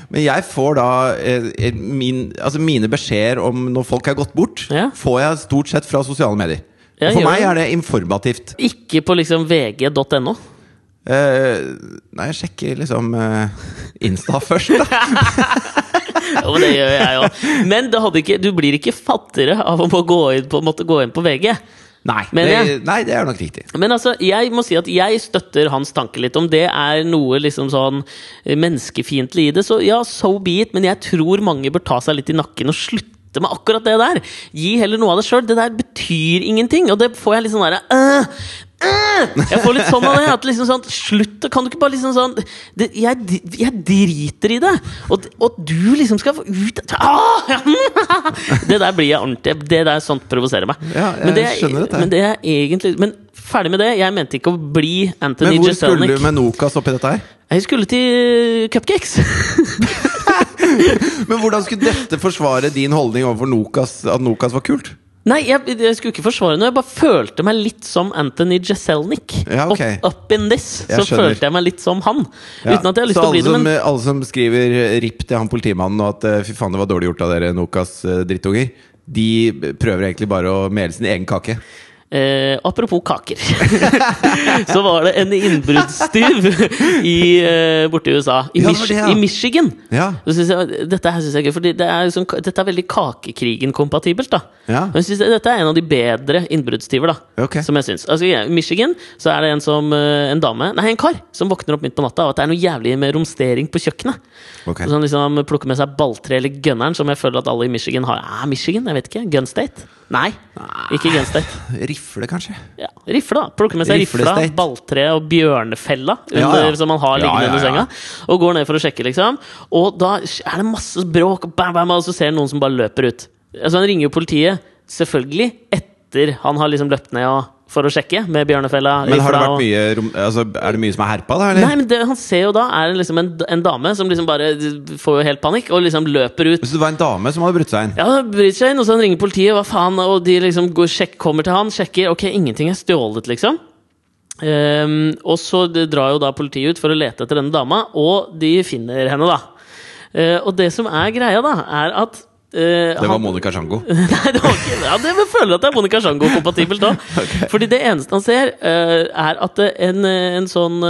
Men jeg får da eh, min, altså mine beskjeder om når folk er gått bort, Ja. får jeg stort sett fra sosiale medier. Ja, For meg er det informativt. Ikke på liksom vg.no. Eh, nei, jeg sjekker liksom eh, Insta *laughs* først, da. *laughs* Jo, det gjør jeg òg. Men ikke, du blir ikke fattigere av å gå inn på, måtte gå inn på VG. Nei, det, jeg- nei, det er nok riktig. Men altså, jeg må si at jeg støtter hans tanke litt. Om det er noe liksom sånn eh, menneskefiendtlig i det, så ja, so be it. Men jeg tror mange bør ta seg litt i nakken og slutte med akkurat det der. Gi heller noe av det sjøl. Det der betyr ingenting. Og det får jeg litt sånn derre øh, øh. Jeg får litt sånn av det. At liksom sånn Slutt! Kan du ikke bare liksom sånn det, jeg, jeg driter i det! Og, og du liksom skal få ut ah! *laughs* Det der blir jeg ordentlig Det der sånt provoserer meg. Ja, jeg Men det er- skjønner dette. Men det er egentlig Men ferdig med det. Jeg mente ikke å bli Anthony Men hvor skulle du med Nokas oppi dette her? Jeg skulle til Cupcakes. *laughs* *laughs* Men hvordan skulle dette forsvare din holdning overfor Nokas, at Nokas var kult? Nei, jeg, jeg skulle ikke forsvare noe. Jeg bare følte meg litt som Anthony Jeselnik. Ja, okay. up, up in this. Jeg så skjønner. følte jeg meg litt som han. Ja. Uten at jeg har lyst til å bli det, som, men alle som skriver eh, RIP til han politimannen og at eh, fy faen det var dårlig gjort av dere Nokas eh, drittunger, de prøver egentlig bare å mele sin egen kake. Eh, apropos kaker. *laughs* så var det en innbruddstyv eh, borte i USA. I, Ja, Mich det, ja. I Michigan. Ja. Jeg, dette her synes jeg er gøy, det er liksom, dette er veldig Kakekrigen-kompatibelt. da Ja. Men jeg synes det- Dette er en av de bedre innbruddstyver. da Ok. Som jeg synes altså, I Michigan så er det en, som, eh, en dame Nei, en kar som våkner opp midt på natta av at det er noe jævlig med romstering på kjøkkenet. Okay. Så han liksom plukker med seg balltre eller gunneren, som jeg føler at alle i Michigan har. Ah, Michigan? Jeg vet ikke. Gun State? Nei, ikke Gun Rifle, kanskje? Ja, Rifle, da. Plukker med seg rifla, balltre og bjørnefella under, Ja, ja. som man har liggende under senga. Og går ned for å sjekke, liksom. Og da er det masse bråk, bam, bam, og så ser han noen som bare løper ut. Altså Han ringer jo politiet, selvfølgelig, etter han har liksom løpt ned og, for å sjekke med bjørnefella. Men har det vært mye rom, altså, Er det mye som er herpa, da? Eller? Nei, men det han ser jo da, er liksom en, en dame som liksom bare får jo helt panikk, og liksom løper ut. Så det var en dame som hadde brutt seg inn? Ja, bryter seg inn, og så han ringer politiet, hva faen, og de liksom går, sjekk, kommer til han, sjekker, ok, ingenting er stjålet, liksom. Um, og så drar jo da politiet ut for å lete etter denne dama, og de finner henne, da. Uh, og det som er greia, da, er at eh, Det var Monica Sjango. *laughs* Nei, det var ikke Ja, det jeg føler at det er Monica Sjango-kompatibelt òg. *laughs* Fordi det eneste han ser, uh, er at en, eh, en sånn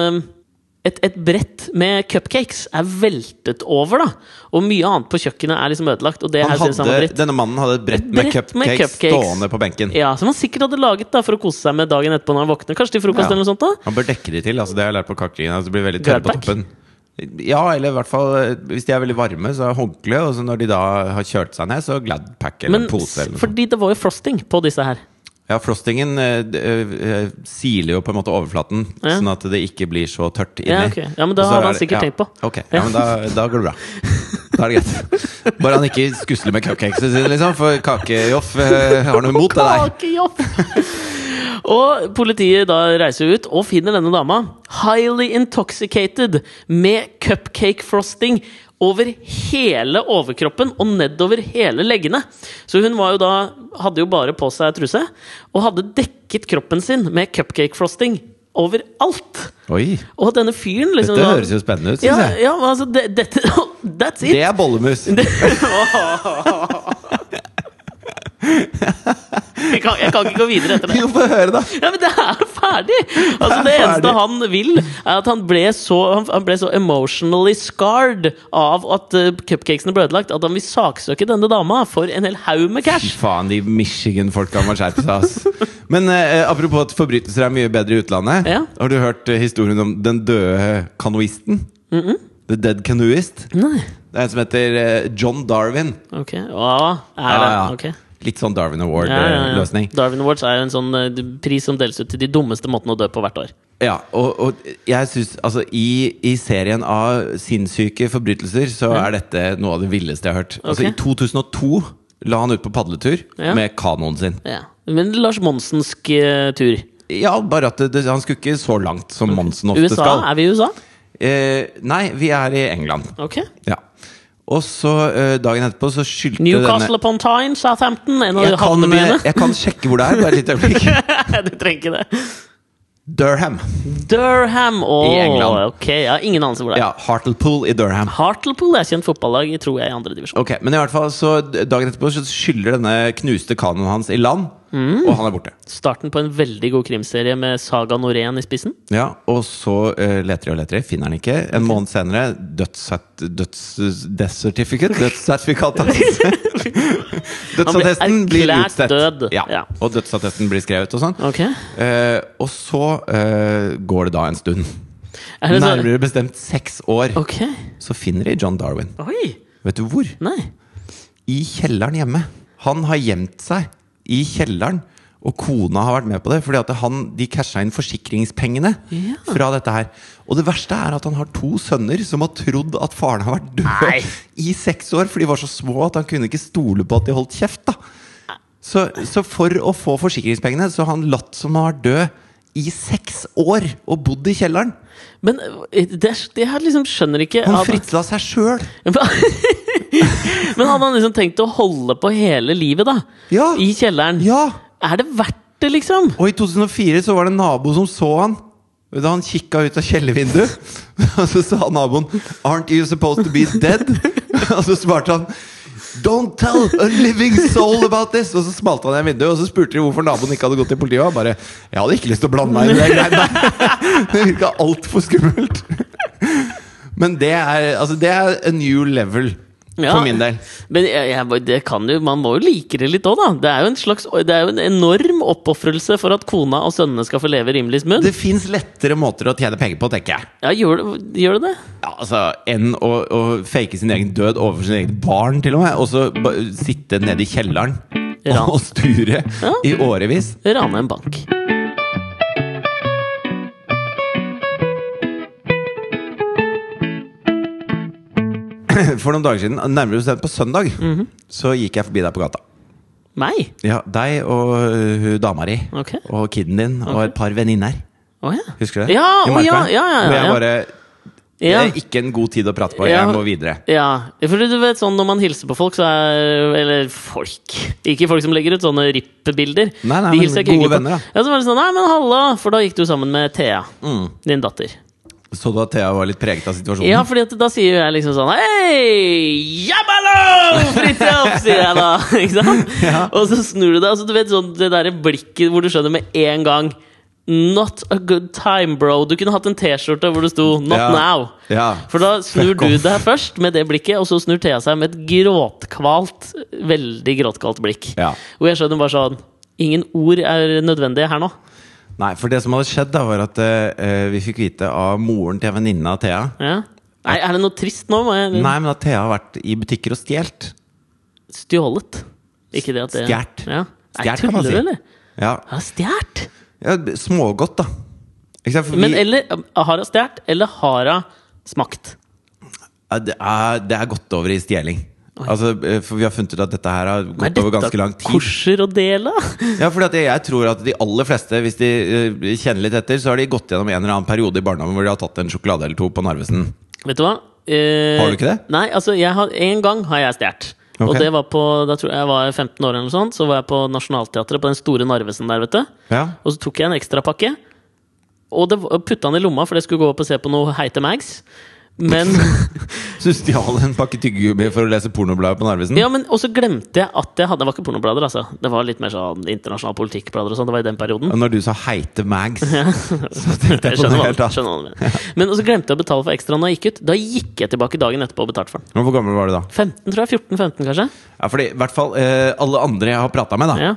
et, et brett med cupcakes er veltet over, da. Og mye annet på kjøkkenet er liksom ødelagt. Og hadde, denne mannen hadde et brett, Et med, brett med cupcakes cupcakes. stående på benken. Ja, Som han sikkert hadde laget da for å kose seg med dagen etterpå når han våkner. Kanskje til frokost Ja. eller noe sånt. da Han bør dekke de til. altså Det har jeg lært på kakekrigen. Altså, det blir veldig tørre på toppen. Ja, eller i hvert fall eh, hvis de er veldig varme, så håndkle. Og så når de da har kjølt seg ned, så Gladpack eller Men pose. Eller fordi det var jo frosting på disse her. Ja, frostingen eh, eh, siler jo på en måte overflaten, Ja. sånn at det ikke blir så tørt inni. Ja, okay. Ja, men da har han det- sikkert ja, tenkt på. Ok, ja, men da, da går det bra. Da er det greit. Bare han ikke skusler med cupcakesene sine, liksom. For Kakejoff eh, har noe imot det der. Kakejobb! Og politiet da reiser ut og finner denne dama highly intoxicated med cupcake frosting over hele overkroppen og nedover hele leggene. Så hun var jo da, hadde jo bare på seg truse og hadde dekket kroppen sin med cupcake frosting overalt. Oi, Og denne fyren liksom dette høres jo spennende ut, ja, jeg. ja, altså, det, dette, *laughs* That's it! Det er bollemus. *laughs* *laughs* Jeg kan, jeg kan ikke gå videre etter det. *laughs* Jo, få høre, da. Ja, men det er ferdig! Altså, det Det eneste han vil, er at han ble så, han- ble så emotionally scarred av at uh, cupcakesene ble ødelagt, at han vil saksøke denne dama for en hel haug med Fy cash. faen, de Michigan-folka må skjerpe seg, ass. *laughs* Men uh, apropos at forbrytelser er mye bedre i utlandet. Ja. Har du hørt historien om den døde kanoisten? The Dead Canoeist? Nei. Det er en som heter John Darwin. Ok. Åh, er det? Ja, ja. Ok. Litt sånn Darwin Ja, ja, ja. Award-løsning. Darwin Awards er en sånn uh, pris som deles ut til de dummeste måtene å dø på hvert år. Ja, og, og jeg synes, altså i, I serien av sinnssyke forbrytelser så er dette noe av det villeste jeg har hørt. Altså I 2002 la han ut på padletur med kanoen sin. Ja. Men Lars Monsensk uh, tur. Ja, bare at det, det, han skulle ikke så langt som Monsen ofte USA? skal. Er vi i USA? Eh, nei, vi er i England. Ok. Ja. Og så eh, dagen etterpå så skyldte Newcastle denne upon Tyne, Southampton, en av jeg kan, eh, jeg kan sjekke hvor det er, bare et lite øyeblikk. *laughs* du trenger ikke det. Durham. Durham oh, I England. Ok, jeg har ingen anelse hvor det er. Ja, Hartlepool i Durham. Hartlepool er kjent fotballag, tror jeg, i andre divisjon. Ok, Men i hvert fall så dagen etterpå så skyller denne knuste kanoen hans i land, Mm. og han er borte. Starten på en veldig god krimserie med Saga Norén i spissen. Ja, Og så uh, leter de og leter, de, finner han ikke. En måned senere dødssertifikat døds, death certificate, dødssertifikatet *laughs* hans. Dødsattesten blir, blir utstedt. død. Ja, Ja. Og dødsattesten blir skrevet og sånn. Ok Uh, og så uh, går det da en stund. Er Nærmere bestemt seks år. Ok. Så finner de John Darwin. Oi! Vet du hvor? Nei. I kjelleren hjemme. Han har gjemt seg i kjelleren. Og kona har vært med på det, fordi at han, de casha inn forsikringspengene Ja. fra dette her. Og det verste er at han har to sønner som har trodd at faren har vært død Nei. *laughs* i seks år, for de var så små at han kunne ikke stole på at de holdt kjeft. da Så, så for å få forsikringspengene Så har han latt som han var død i seks år og bodd i kjelleren. Men eh, det, det her liksom skjønner ikke Han fritla seg sjøl. *laughs* Men hadde han liksom tenkt å holde på hele livet, da? Ja. I kjelleren? Ja! Er det verdt det, liksom? Og i 2004 så var det en nabo som så han. Da han kikka ut av kjellervinduet, *laughs* og så sa naboen 'Aren't you supposed to be dead?' *laughs* Og så svarte han 'Don't tell a living soul about this!' Og så smalt han igjen vinduet, og så spurte de hvorfor naboen ikke hadde gått til politiet. Og han bare 'Jeg hadde ikke lyst til å blande meg inn i det *laughs* greiene der'. Det virka altfor skummelt. Men det er, altså, det er a new level Ja. for min del. Men jeg, jeg, det kan jo, man må jo like det litt òg, da. Det er jo en slags Det er jo en enorm oppofrelse for at kona og sønnene skal få leve rimelig smooth. Det fins lettere måter å tjene penger på, tenker jeg. Ja, gjør det, gjør det? Ja, altså, Enn å, å fake sin egen død overfor sin egen barn, til og med. Og så sitte nede i kjelleren Ran. og *laughs* sture Ja. i årevis. Rane en bank. *laughs* For noen dager siden, nærmere bestemt på søndag, Mhm. så gikk jeg forbi deg på gata. Meg? Ja, Deg og uh, hun dama di Okay. og kiden din og et par venninner. Oh, ja. Husker du det? Ja, I Marka. ja, ja, ja, Hvor jeg ja. bare Det er ikke en god tid å prate på. Jeg må videre. Ja, for du vet sånn når man hilser på folk, så er Eller folk. Ikke folk som legger ut sånne RIP-bilder. Nei, nei, De men hilser jeg ikke gode venner, da. Ja, så var det sånn Nei, men halla! For da gikk du sammen med Thea, Mm. din datter. Så du at Thea var litt preget av situasjonen? Ja, fordi at da sier jeg liksom sånn Hei! Jabalo! Fridtjof! sier jeg da. *laughs* Ikke sant? Ja. Og så snur du deg, altså du vet sånn det derre blikket hvor du skjønner med en gang Not a good time, bro. Du kunne hatt en T-skjorte hvor det sto 'Not Ja. now'. Ja. For da snur du deg først med det blikket, og så snur Thea seg med et gråtkvalt, veldig gråtkvalt blikk. Hvor jeg skjønner bare sånn Ingen ord er nødvendige her nå. Nei, for det som hadde skjedd, da var at eh, vi fikk vite av moren til en venninne av Thea Ja. Nei, er det noe trist nå? Må jeg Nei, men at Thea har vært i butikker og stjålet. Stjålet. Ikke det at det Stjert. Ja. Nei, Stjert, kan man tuller si. eller? Ja, Har hun stjålet? ja Smågodt, da. Ikke sant? For Men vi, eller Har hun stjålet, eller har hun smakt? ja, det, er, det er gått over i stjeling. Altså, eh, for vi har funnet ut at dette her har er gått over ganske lang tid. korser å dele? *laughs* Ja, for jeg, tror at de aller fleste, hvis de eh, kjenner litt etter, så har de gått gjennom en eller annen periode i barndommen hvor de har tatt en sjokolade eller to på Narvesen. Vet du hva? Eh, Har du ikke det? Nei, altså har, en gang har jeg stjålet. Og det var på, da tror jeg jeg var 15 år, eller noe sånt, så var jeg på Nationaltheatret, på den store Narvesen der, vet du. Ja. Og så tok jeg en ekstrapakke, og det putta den i lomma, for jeg skulle gå opp og se på noe Heite Mags. Men *laughs* Så du stjal en pakke tyggegummi for å lese pornoblader på Narvesen? Ja, men også glemte jeg at jeg hadde Det var ikke pornoblader, altså. Det var litt mer sånn internasjonal politikkblader og sånn. Det var i den perioden. Og når du sa heite mags, *laughs* så tenkte Jeg på noe helt annet. mener. Men også glemte jeg å betale for ekstra når jeg gikk ut. Da gikk jeg tilbake dagen etterpå og betalte for den. Hvor gammel var du da? 15, tror jeg. 14-15, kanskje. Ja, fordi i hvert fall eh, alle andre jeg har prata med, da Ja.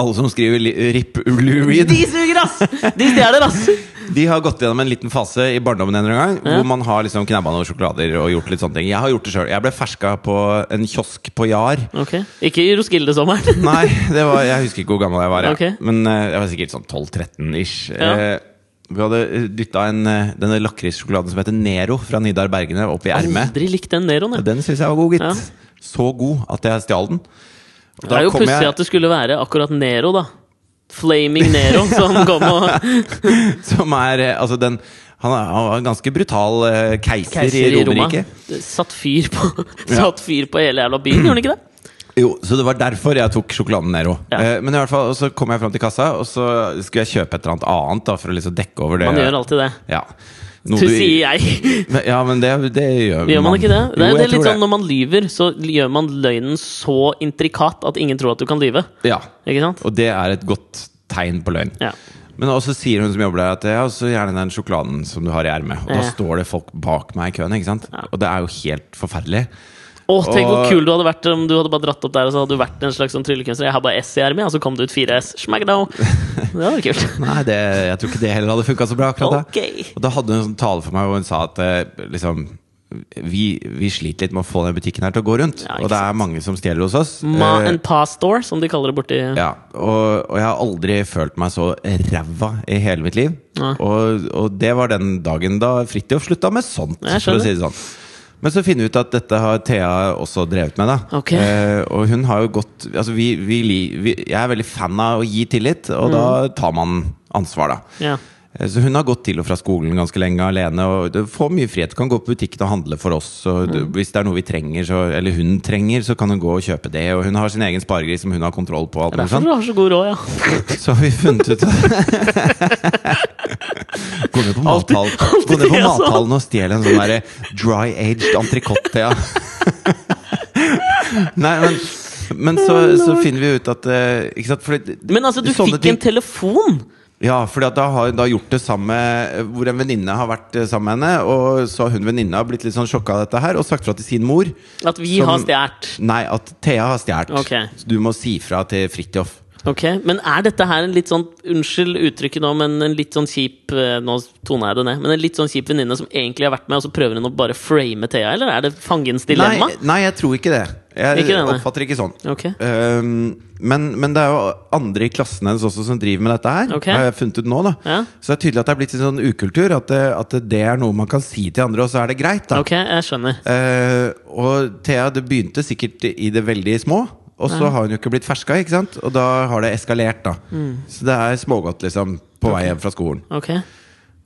Alle som skriver li- RIP Lou Reed, De suger, ass! De stjeler, ass! de har gått gjennom en liten fase i barndommen en eller annen gang hvor man har liksom knabba noen sjokolader og gjort litt sånne ting. Jeg har gjort det sjøl. Jeg ble ferska på en kiosk på Jar. Ok, Ikke i Roskilde-sommeren. *laughs* Nei, det var, jeg husker ikke hvor gammel jeg var, jeg. Ok. men eh, jeg var sikkert sånn 12-13-ish. Ja. Eh, vi hadde dytta en, eh, denne lakrissjokoladen som heter Nero fra Nidar Bergene, opp i ermet. Aldri likt den Neroen. jeg. Den syns jeg var god, gitt. Ja. Så god at jeg stjal den. Og Det er jo pussig jeg- at det skulle være akkurat Nero, da. Flaming Nero *laughs* som kom og *laughs* Som er eh, Altså, den Han var en ganske brutal eh, keiser, Keiser i. Romerriket. Satt fyr på *laughs* Satt fyr på hele jævla byen, gjorde han ikke det? Jo, så det var derfor jeg tok sjokoladen Nero. Ja. Eh, men i hvert fall, så kom jeg fram til kassa, og så skulle jeg kjøpe et eller annet annet da, for å liksom dekke over det. Man gjør alltid det. Ja. Noe sier jeg. *laughs* Men- Ja, men det, det gjør Gjør man ikke det? Det Jo, det er litt sånn Når man lyver, så gjør man løgnen så intrikat at ingen tror at du kan lyve. Ja, og det er et godt tegn på løgn. Ja. Men også sier hun som jobber der, at ja, så gjerne den sjokoladen som du har i ermet. Og da står det folk bak meg i køen, ikke sant? Og det er jo helt forferdelig. Å, tenk hvor kul du hadde vært om du hadde bare dratt opp der og så hadde du vært en slags sånn tryllekunstner. Jeg har bare S i ermet, og så kom det ut fire S. Smackdown. *laughs* Det hadde vært kult. Nei, det, jeg tror ikke det heller hadde funka så bra. akkurat okay. Og da hadde hun en sånn tale for meg hvor hun sa at eh, liksom vi, vi sliter litt med å få den butikken her til å gå rundt. Ja, og det er mange som stjeler hos oss. Ma Eh, and Pa Store, som de kaller det borti ja, og, og jeg har aldri følt meg så ræva i hele mitt liv. Ja. Og, og det var den dagen da Fridtjof slutta med sånt, for å si det sånn. Men så finner vi ut at dette har Thea også drevet med. da Ok. eh, Og hun har jo gått altså vi, vi, vi, Jeg er veldig fan av å gi tillit, og da tar man ansvar, da. Ja. Eh, Så hun har gått til og fra skolen ganske lenge alene. Og får mye frihet. Kan gå på butikken og handle for oss. Det, Hvis det er noe vi trenger, så, eller hun trenger, så kan hun gå og kjøpe det. Og hun har sin egen sparegris som hun har kontroll på. Alt Det er derfor du har så god råd, ja. *laughs* Så har vi funnet ut *laughs* Gå ned på mathallen altså. mathallen og stjel en sånn derre dry-aged entrecôte. Ja. *laughs* Nei, men, men så, så finner vi ut at eh, Ikke sant? Fordi, Men altså, du fikk en telefon! Ja, for da har hun da gjort det samme Hvor en venninne har vært eh, sammen med henne. Og så har hun venninna blitt litt sånn sjokka av dette her og sagt fra til sin mor. At vi Som- har stjålet. Nei, at Thea har stjålet. Okay. Så du må si fra til Fridtjof. Ok, Men er dette her en litt sånn Unnskyld uttrykket nå, men en litt sånn kjip eh, Nå tona jeg det ned. Men en litt sånn kjip venninne som egentlig har vært med, og så prøver hun å bare frame Thea? Eller er det fangens dilemma? Nei, nei, jeg tror ikke det. Jeg Ikke det, oppfatter ikke sånn. Ok. Um, men, men det er jo andre i klassen hennes også som driver med dette her. Ok. Har jeg funnet ut nå da Ja. Så det er tydelig at det er blitt en sånn ukultur. At det, at det er noe man kan si til andre, og så er det greit. da Ok, jeg skjønner. uh, og Thea, det begynte sikkert i det veldig små. Og så har hun jo ikke blitt ferska, ikke sant? og da har det eskalert. da Mm. Så det er smågodt liksom på vei hjem fra skolen. Ok,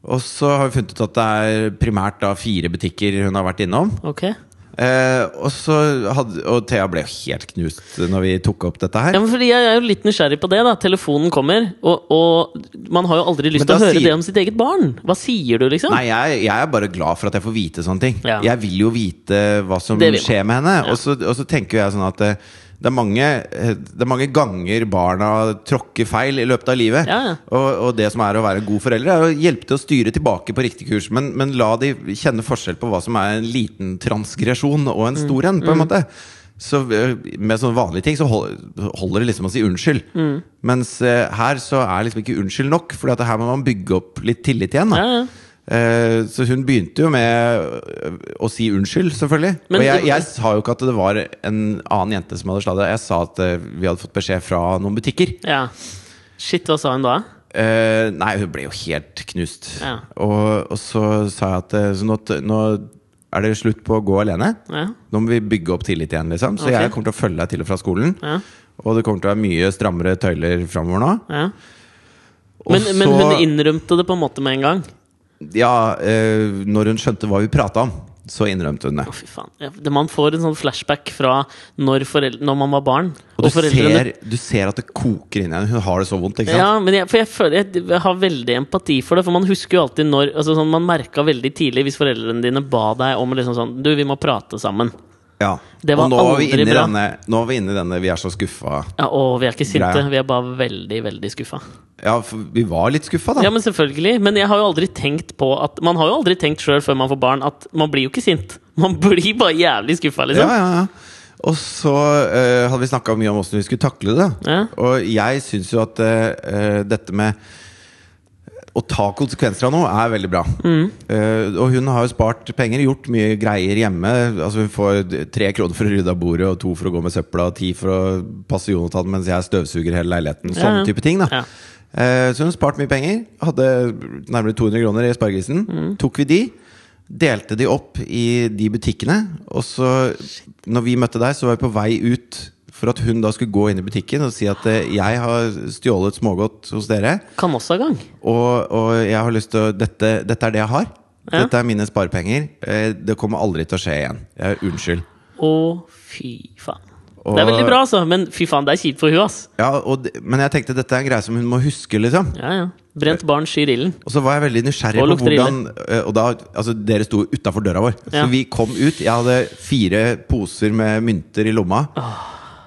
Og så har vi funnet ut at det er primært da fire butikker hun har vært innom. ok Eh, og, så hadde, og Thea ble jo helt knust når vi tok opp dette her. Ja, men fordi Jeg er jo litt nysgjerrig på det. da Telefonen kommer, og, og man har jo aldri lyst til å høre sier- det om sitt eget barn. Hva sier du, liksom? Nei, jeg, jeg er bare glad for at jeg får vite sånne ting. Ja. Jeg vil jo vite hva som skjer med henne. Ja. Og, så, og så tenker jeg sånn at det, er mange, eh, det er mange ganger barna tråkker feil i løpet av livet. Ja. Og, og det som er å være god forelder, er å hjelpe til å styre tilbake på riktig kurs. Men, men la de kjenne forskjell på hva som er en liten transgresjon og en stor Mm. en. på en måte så eh, Med sånne vanlige ting så holder det liksom å si unnskyld. Mm. Mens eh, her så er liksom ikke unnskyld nok, for her må man bygge opp litt tillit igjen. Da. Ja, ja. Eh, så hun begynte jo med øh, å si unnskyld, selvfølgelig. Men og jeg, jeg sa jo ikke at det var en annen jente som hadde sladra. Jeg sa at eh, vi hadde fått beskjed fra noen butikker. Ja. Shit, hva sa hun da? Eh, nei, hun ble jo helt knust. Ja. Og, og så sa jeg at eh, så nå, nå er det slutt på å gå alene. Ja. Nå må vi bygge opp tillit igjen, liksom. Så okay. jeg kommer til å følge deg til og fra skolen. Ja. Og det kommer til å være mye strammere tøyler framover nå. Men, men hun innrømte det på en måte med en gang? Ja, eh, når hun skjønte hva vi prata om, så innrømte hun det. Å, fy faen. Ja, det- man får en sånn flashback fra når, foreldre, når man var barn. Og du ser, du ser at det koker inni henne. Hun har det så vondt. ikke sant? Ja, men jeg, for jeg føler jeg, jeg har veldig empati for det. For man husker jo alltid når altså sånn, Man merka veldig tidlig hvis foreldrene dine ba deg om liksom sånn Du, vi må prate sammen. Ja. Det var og nå er, vi bra. denne, nå er vi inne i denne 'vi er så skuffa'. Ja, og vi er ikke sinte. Greia. Vi er bare veldig, veldig skuffa. Ja, vi var litt skuffa, da. Ja, men selvfølgelig. Men jeg har jo aldri tenkt på at Man har jo aldri tenkt sjøl før man får barn at man blir jo ikke sint. Man *laughs* blir bare jævlig skuffa, liksom. ja, ja. Og så uh, hadde vi snakka mye om åssen vi skulle takle det. Ja. Og jeg syns jo at uh, dette med å ta konsekvenser av noe er veldig bra. Mm. Uh, og hun har jo spart penger, gjort mye greier hjemme. Altså Hun får tre kroner for å rydde av bordet, og to for å gå med søpla, og ti for å passe Jonathan mens jeg støvsuger hele leiligheten. Ja, Sånne ja. type ting. da Ja. uh, Så hun har spart mye penger. Hadde nærmere 200 kroner i sparegrisen. Mm. Tok vi de. Delte de opp i de butikkene. Og så, når vi møtte deg, så var vi på vei ut for at hun da skulle gå inn i butikken og si at eh, jeg har stjålet smågodt hos dere. Kan også gang. Og, og jeg har lyst til å dette, dette er det jeg har. Ja. Dette er mine sparepenger. Eh, Det kommer aldri til å skje igjen. Jeg, unnskyld. Å, fy faen. Og- Det er veldig bra, altså. Men fy faen, det er kjipt for hun, ass. Ja, og, men jeg tenkte dette er en greie som hun må huske, liksom. Ja, ja. Brent barn skyr ilden. Og så var jeg veldig nysgjerrig på hvordan eh, Og da, altså Dere sto utafor døra vår. Ja. Så vi kom ut. Jeg hadde fire poser med mynter i lomma.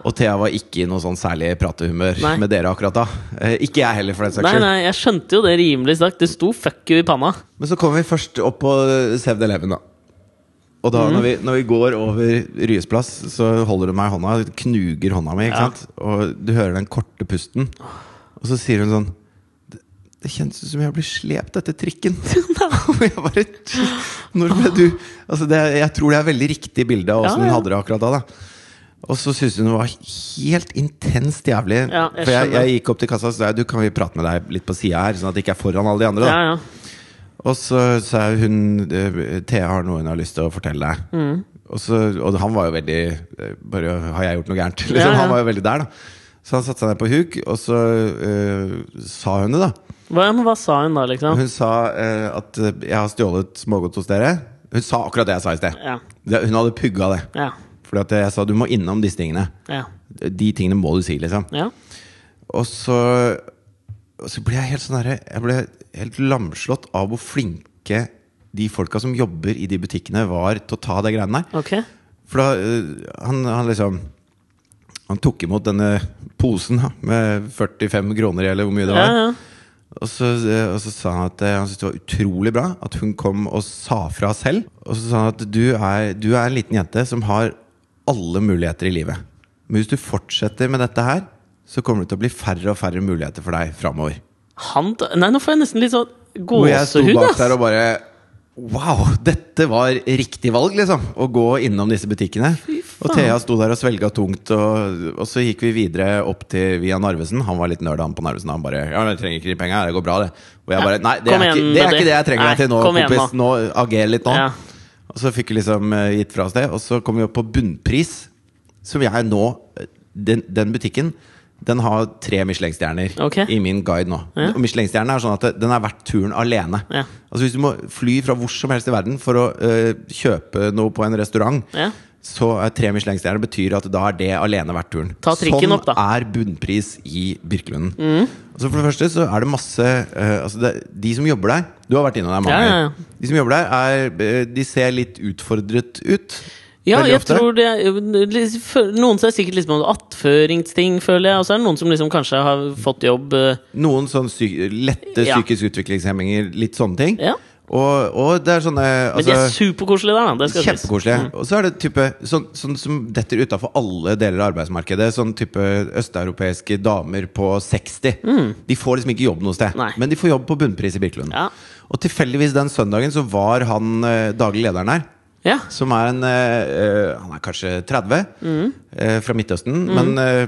Og Thea var ikke i noe sånn særlig pratehumør Nei. med dere akkurat da. Eh, ikke jeg heller, for den saks Nei, skyld. nei, jeg skjønte jo det rimelig sagt. Det sto 'fuck you' i panna. Men så kommer vi først opp på 7-Eleven, da. Og da, mm. når, vi, når vi går over Ryes plass, så holder hun meg i hånda. Knuger hånda mi. ikke Ja. sant? Og du hører den korte pusten. Og så sier hun sånn Det, det kjennes ut som jeg blir slept etter trikken. *laughs* *laughs* Og jeg bare Når ble du Altså det, Jeg tror det er veldig riktig bilde av åssen Ja, ja. hun hadde det akkurat da. da Og så syntes hun det var helt intenst jævlig. Ja, jeg For jeg, jeg gikk opp til kassa og sa du kan vi prate med deg litt på sida her, sånn at det ikke er foran alle de andre. Ja, ja. og så sa hun eh, Thea har noe hun har lyst til å fortelle deg. Mm. og, så, og han var jo veldig eh, Bare har jeg gjort noe gærent? *laughs* Liksom. Han var jo veldig der, da. Så han satte seg ned på huk, og så uh, sa hun det, da. Hva, hva sa hun da, liksom? Hun sa uh, at jeg har stjålet smågodt hos dere. Hun sa akkurat det jeg sa i sted. Ja. Hun hadde pugga det. Ja. Fordi at jeg sa du må innom disse tingene. Ja. De tingene må du si, liksom. ja. Og så, og så ble jeg helt sånn der Jeg ble helt lamslått av hvor flinke de folka som jobber i de butikkene, var til å ta de greiene der. Okay. For da øh, han, han liksom Han tok imot denne posen da, med 45 kroner, eller hvor mye det var. ja. Og så, eh, og så sa han at eh, han syntes det var utrolig bra at hun kom og sa fra selv. Og så sa han at du er, du er en liten jente som har alle muligheter i livet. Men hvis du fortsetter med dette her, så kommer det til å bli færre og færre muligheter for deg framover. Nei, nå får jeg nesten litt sånn Hvor jeg sto gåsehud, bak der og bare Wow, dette var riktig valg, liksom. Å gå innom disse butikkene. Og Thea sto der og svelga tungt, og, og så gikk vi videre opp til via Narvesen. Han var litt nerd, han på Narvesen. Han bare Ja, jeg trenger ikke de penga, det går bra, det. Og jeg bare Nei, det er, er, ikke, det er ikke det jeg trenger Nei, deg til nå, kom igjen kompis. Nå ager litt nå. Ja. Og så fikk vi liksom eh, gitt fra oss det. Og så kom vi opp på bunnpris, som jeg nå eh, Den, den butikken den har tre Michelin-stjerner okay. i min guide nå. Ja. Og Michelin-stjernen er sånn at den er verdt turen alene. Ja. Altså Hvis du må fly fra hvor som helst i verden for å eh, kjøpe noe på en restaurant, Ja. så er tre Michelin-stjerner betyr at da er det alene verdt turen. Ta trikken sånn opp. Mm. er bunnpris i Birkelunden. Altså For det første så er det masse eh, altså det, De som jobber der Du har vært innom der mange Ja, ja, ja. De som jobber der, er, eh, de ser litt utfordret ut. Ja, jeg ofte. tror det er, som er Noen sikkert sånn attføringsting, føler jeg. Og så er det noen som liksom kanskje har fått jobb eh, Noen sånn syk, lette psykisk utviklingshemminger, litt sånne ting. Ja. Og, og det er sånne Men de er altså, superkoselige der, da. Kjempekoselige. Og så er det type sånn, sånn som detter utafor alle deler av arbeidsmarkedet. Sånn type østeuropeiske damer på 60. De får liksom ikke jobb noe sted, Nei. men de får jobb på bunnpris i Birkelund. Ja. Og tilfeldigvis den søndagen så var han eh, daglig lederen her. Ja. Som er en eh, eh, Han er kanskje 30, eh, fra Midtøsten, men eh,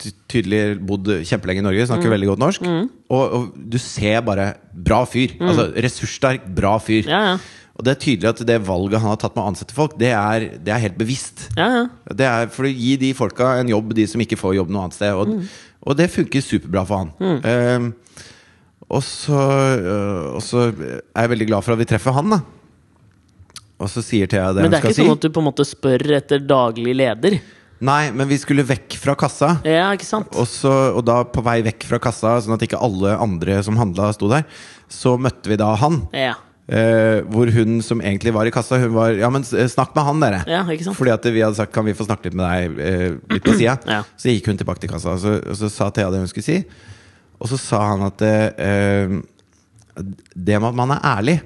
ty- tydelig bodd kjempelenge i Norge, snakker veldig godt norsk. Og, og du ser bare bra fyr. Altså ressurssterk, bra fyr. Ja, ja. Og det er tydelig at det valget han har tatt med å ansette folk, det er, det er helt bevisst. Ja, ja. Det er for å gi de folka en jobb, de som ikke får jobb noe annet sted. Og, og det funker superbra for han. Ehm, og, så, øh, og så er jeg veldig glad for at vi treffer han, da. Og så sier Thea det hun skal si. Men det er ikke ikke si. sånn at du på en måte spør etter daglig leder. Nei, men vi skulle vekk fra kassa. Ja, ikke sant? Og, så, og da på vei vekk fra kassa, sånn at ikke alle andre som handla, sto der, så møtte vi da han. Ja. Eh, hvor hun som egentlig var i kassa, hun var Ja, men snakk med han, dere. Ja, ikke sant? Fordi at vi hadde sagt Kan vi få snakke litt med deg eh, litt på sida? *clears throat* Ja. Så gikk hun tilbake til kassa, og så, og så sa Thea det hun skulle si. Og så sa han at eh, det med at man er ærlig,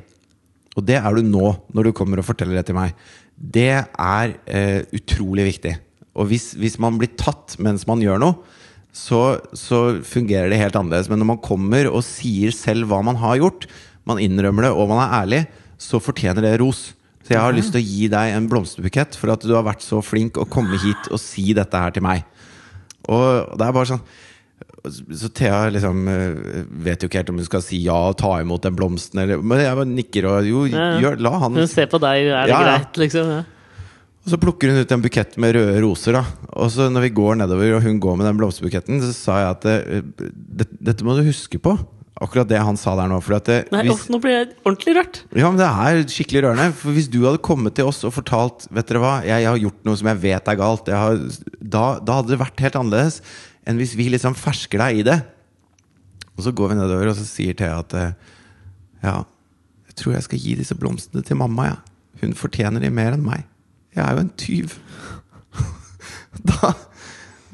og det er du nå når du kommer og forteller det til meg, det er eh, utrolig viktig. Og hvis, hvis man blir tatt mens man gjør noe, så, så fungerer det helt annerledes. Men når man kommer og sier selv hva man har gjort, man innrømmer det, og man er ærlig, så fortjener det ros. Så jeg har lyst til å gi deg en blomsterbukett for at du har vært så flink å komme hit og si dette her til meg. Og det er bare sånn Så Thea liksom eh, vet jo ikke helt om hun skal si ja og ta imot den blomsten, eller Men jeg bare nikker og Jo, Ja, ja. gjør, la han Hun ser på deg, er det Ja, greit, liksom? Ja. Og så plukker hun ut en bukett med røde roser. da Og så når vi går nedover, og hun går med den blomsterbuketten, så sa jeg at eh, det, dette må du huske på. Akkurat det han sa der nå. Det, Nei, hvis, nå blir jeg ordentlig rørt. ja, men Det er skikkelig rørende. For Hvis du hadde kommet til oss og fortalt Vet dere hva, jeg, jeg har gjort noe som jeg vet er galt, har, da, da hadde det vært helt annerledes enn hvis vi liksom fersker deg i det. Og så går vi nedover, og så sier Thea at eh, Ja, jeg tror jeg skal gi disse blomstene til mamma. Ja. Hun fortjener de mer enn meg. Jeg er jo en tyv. *laughs* Da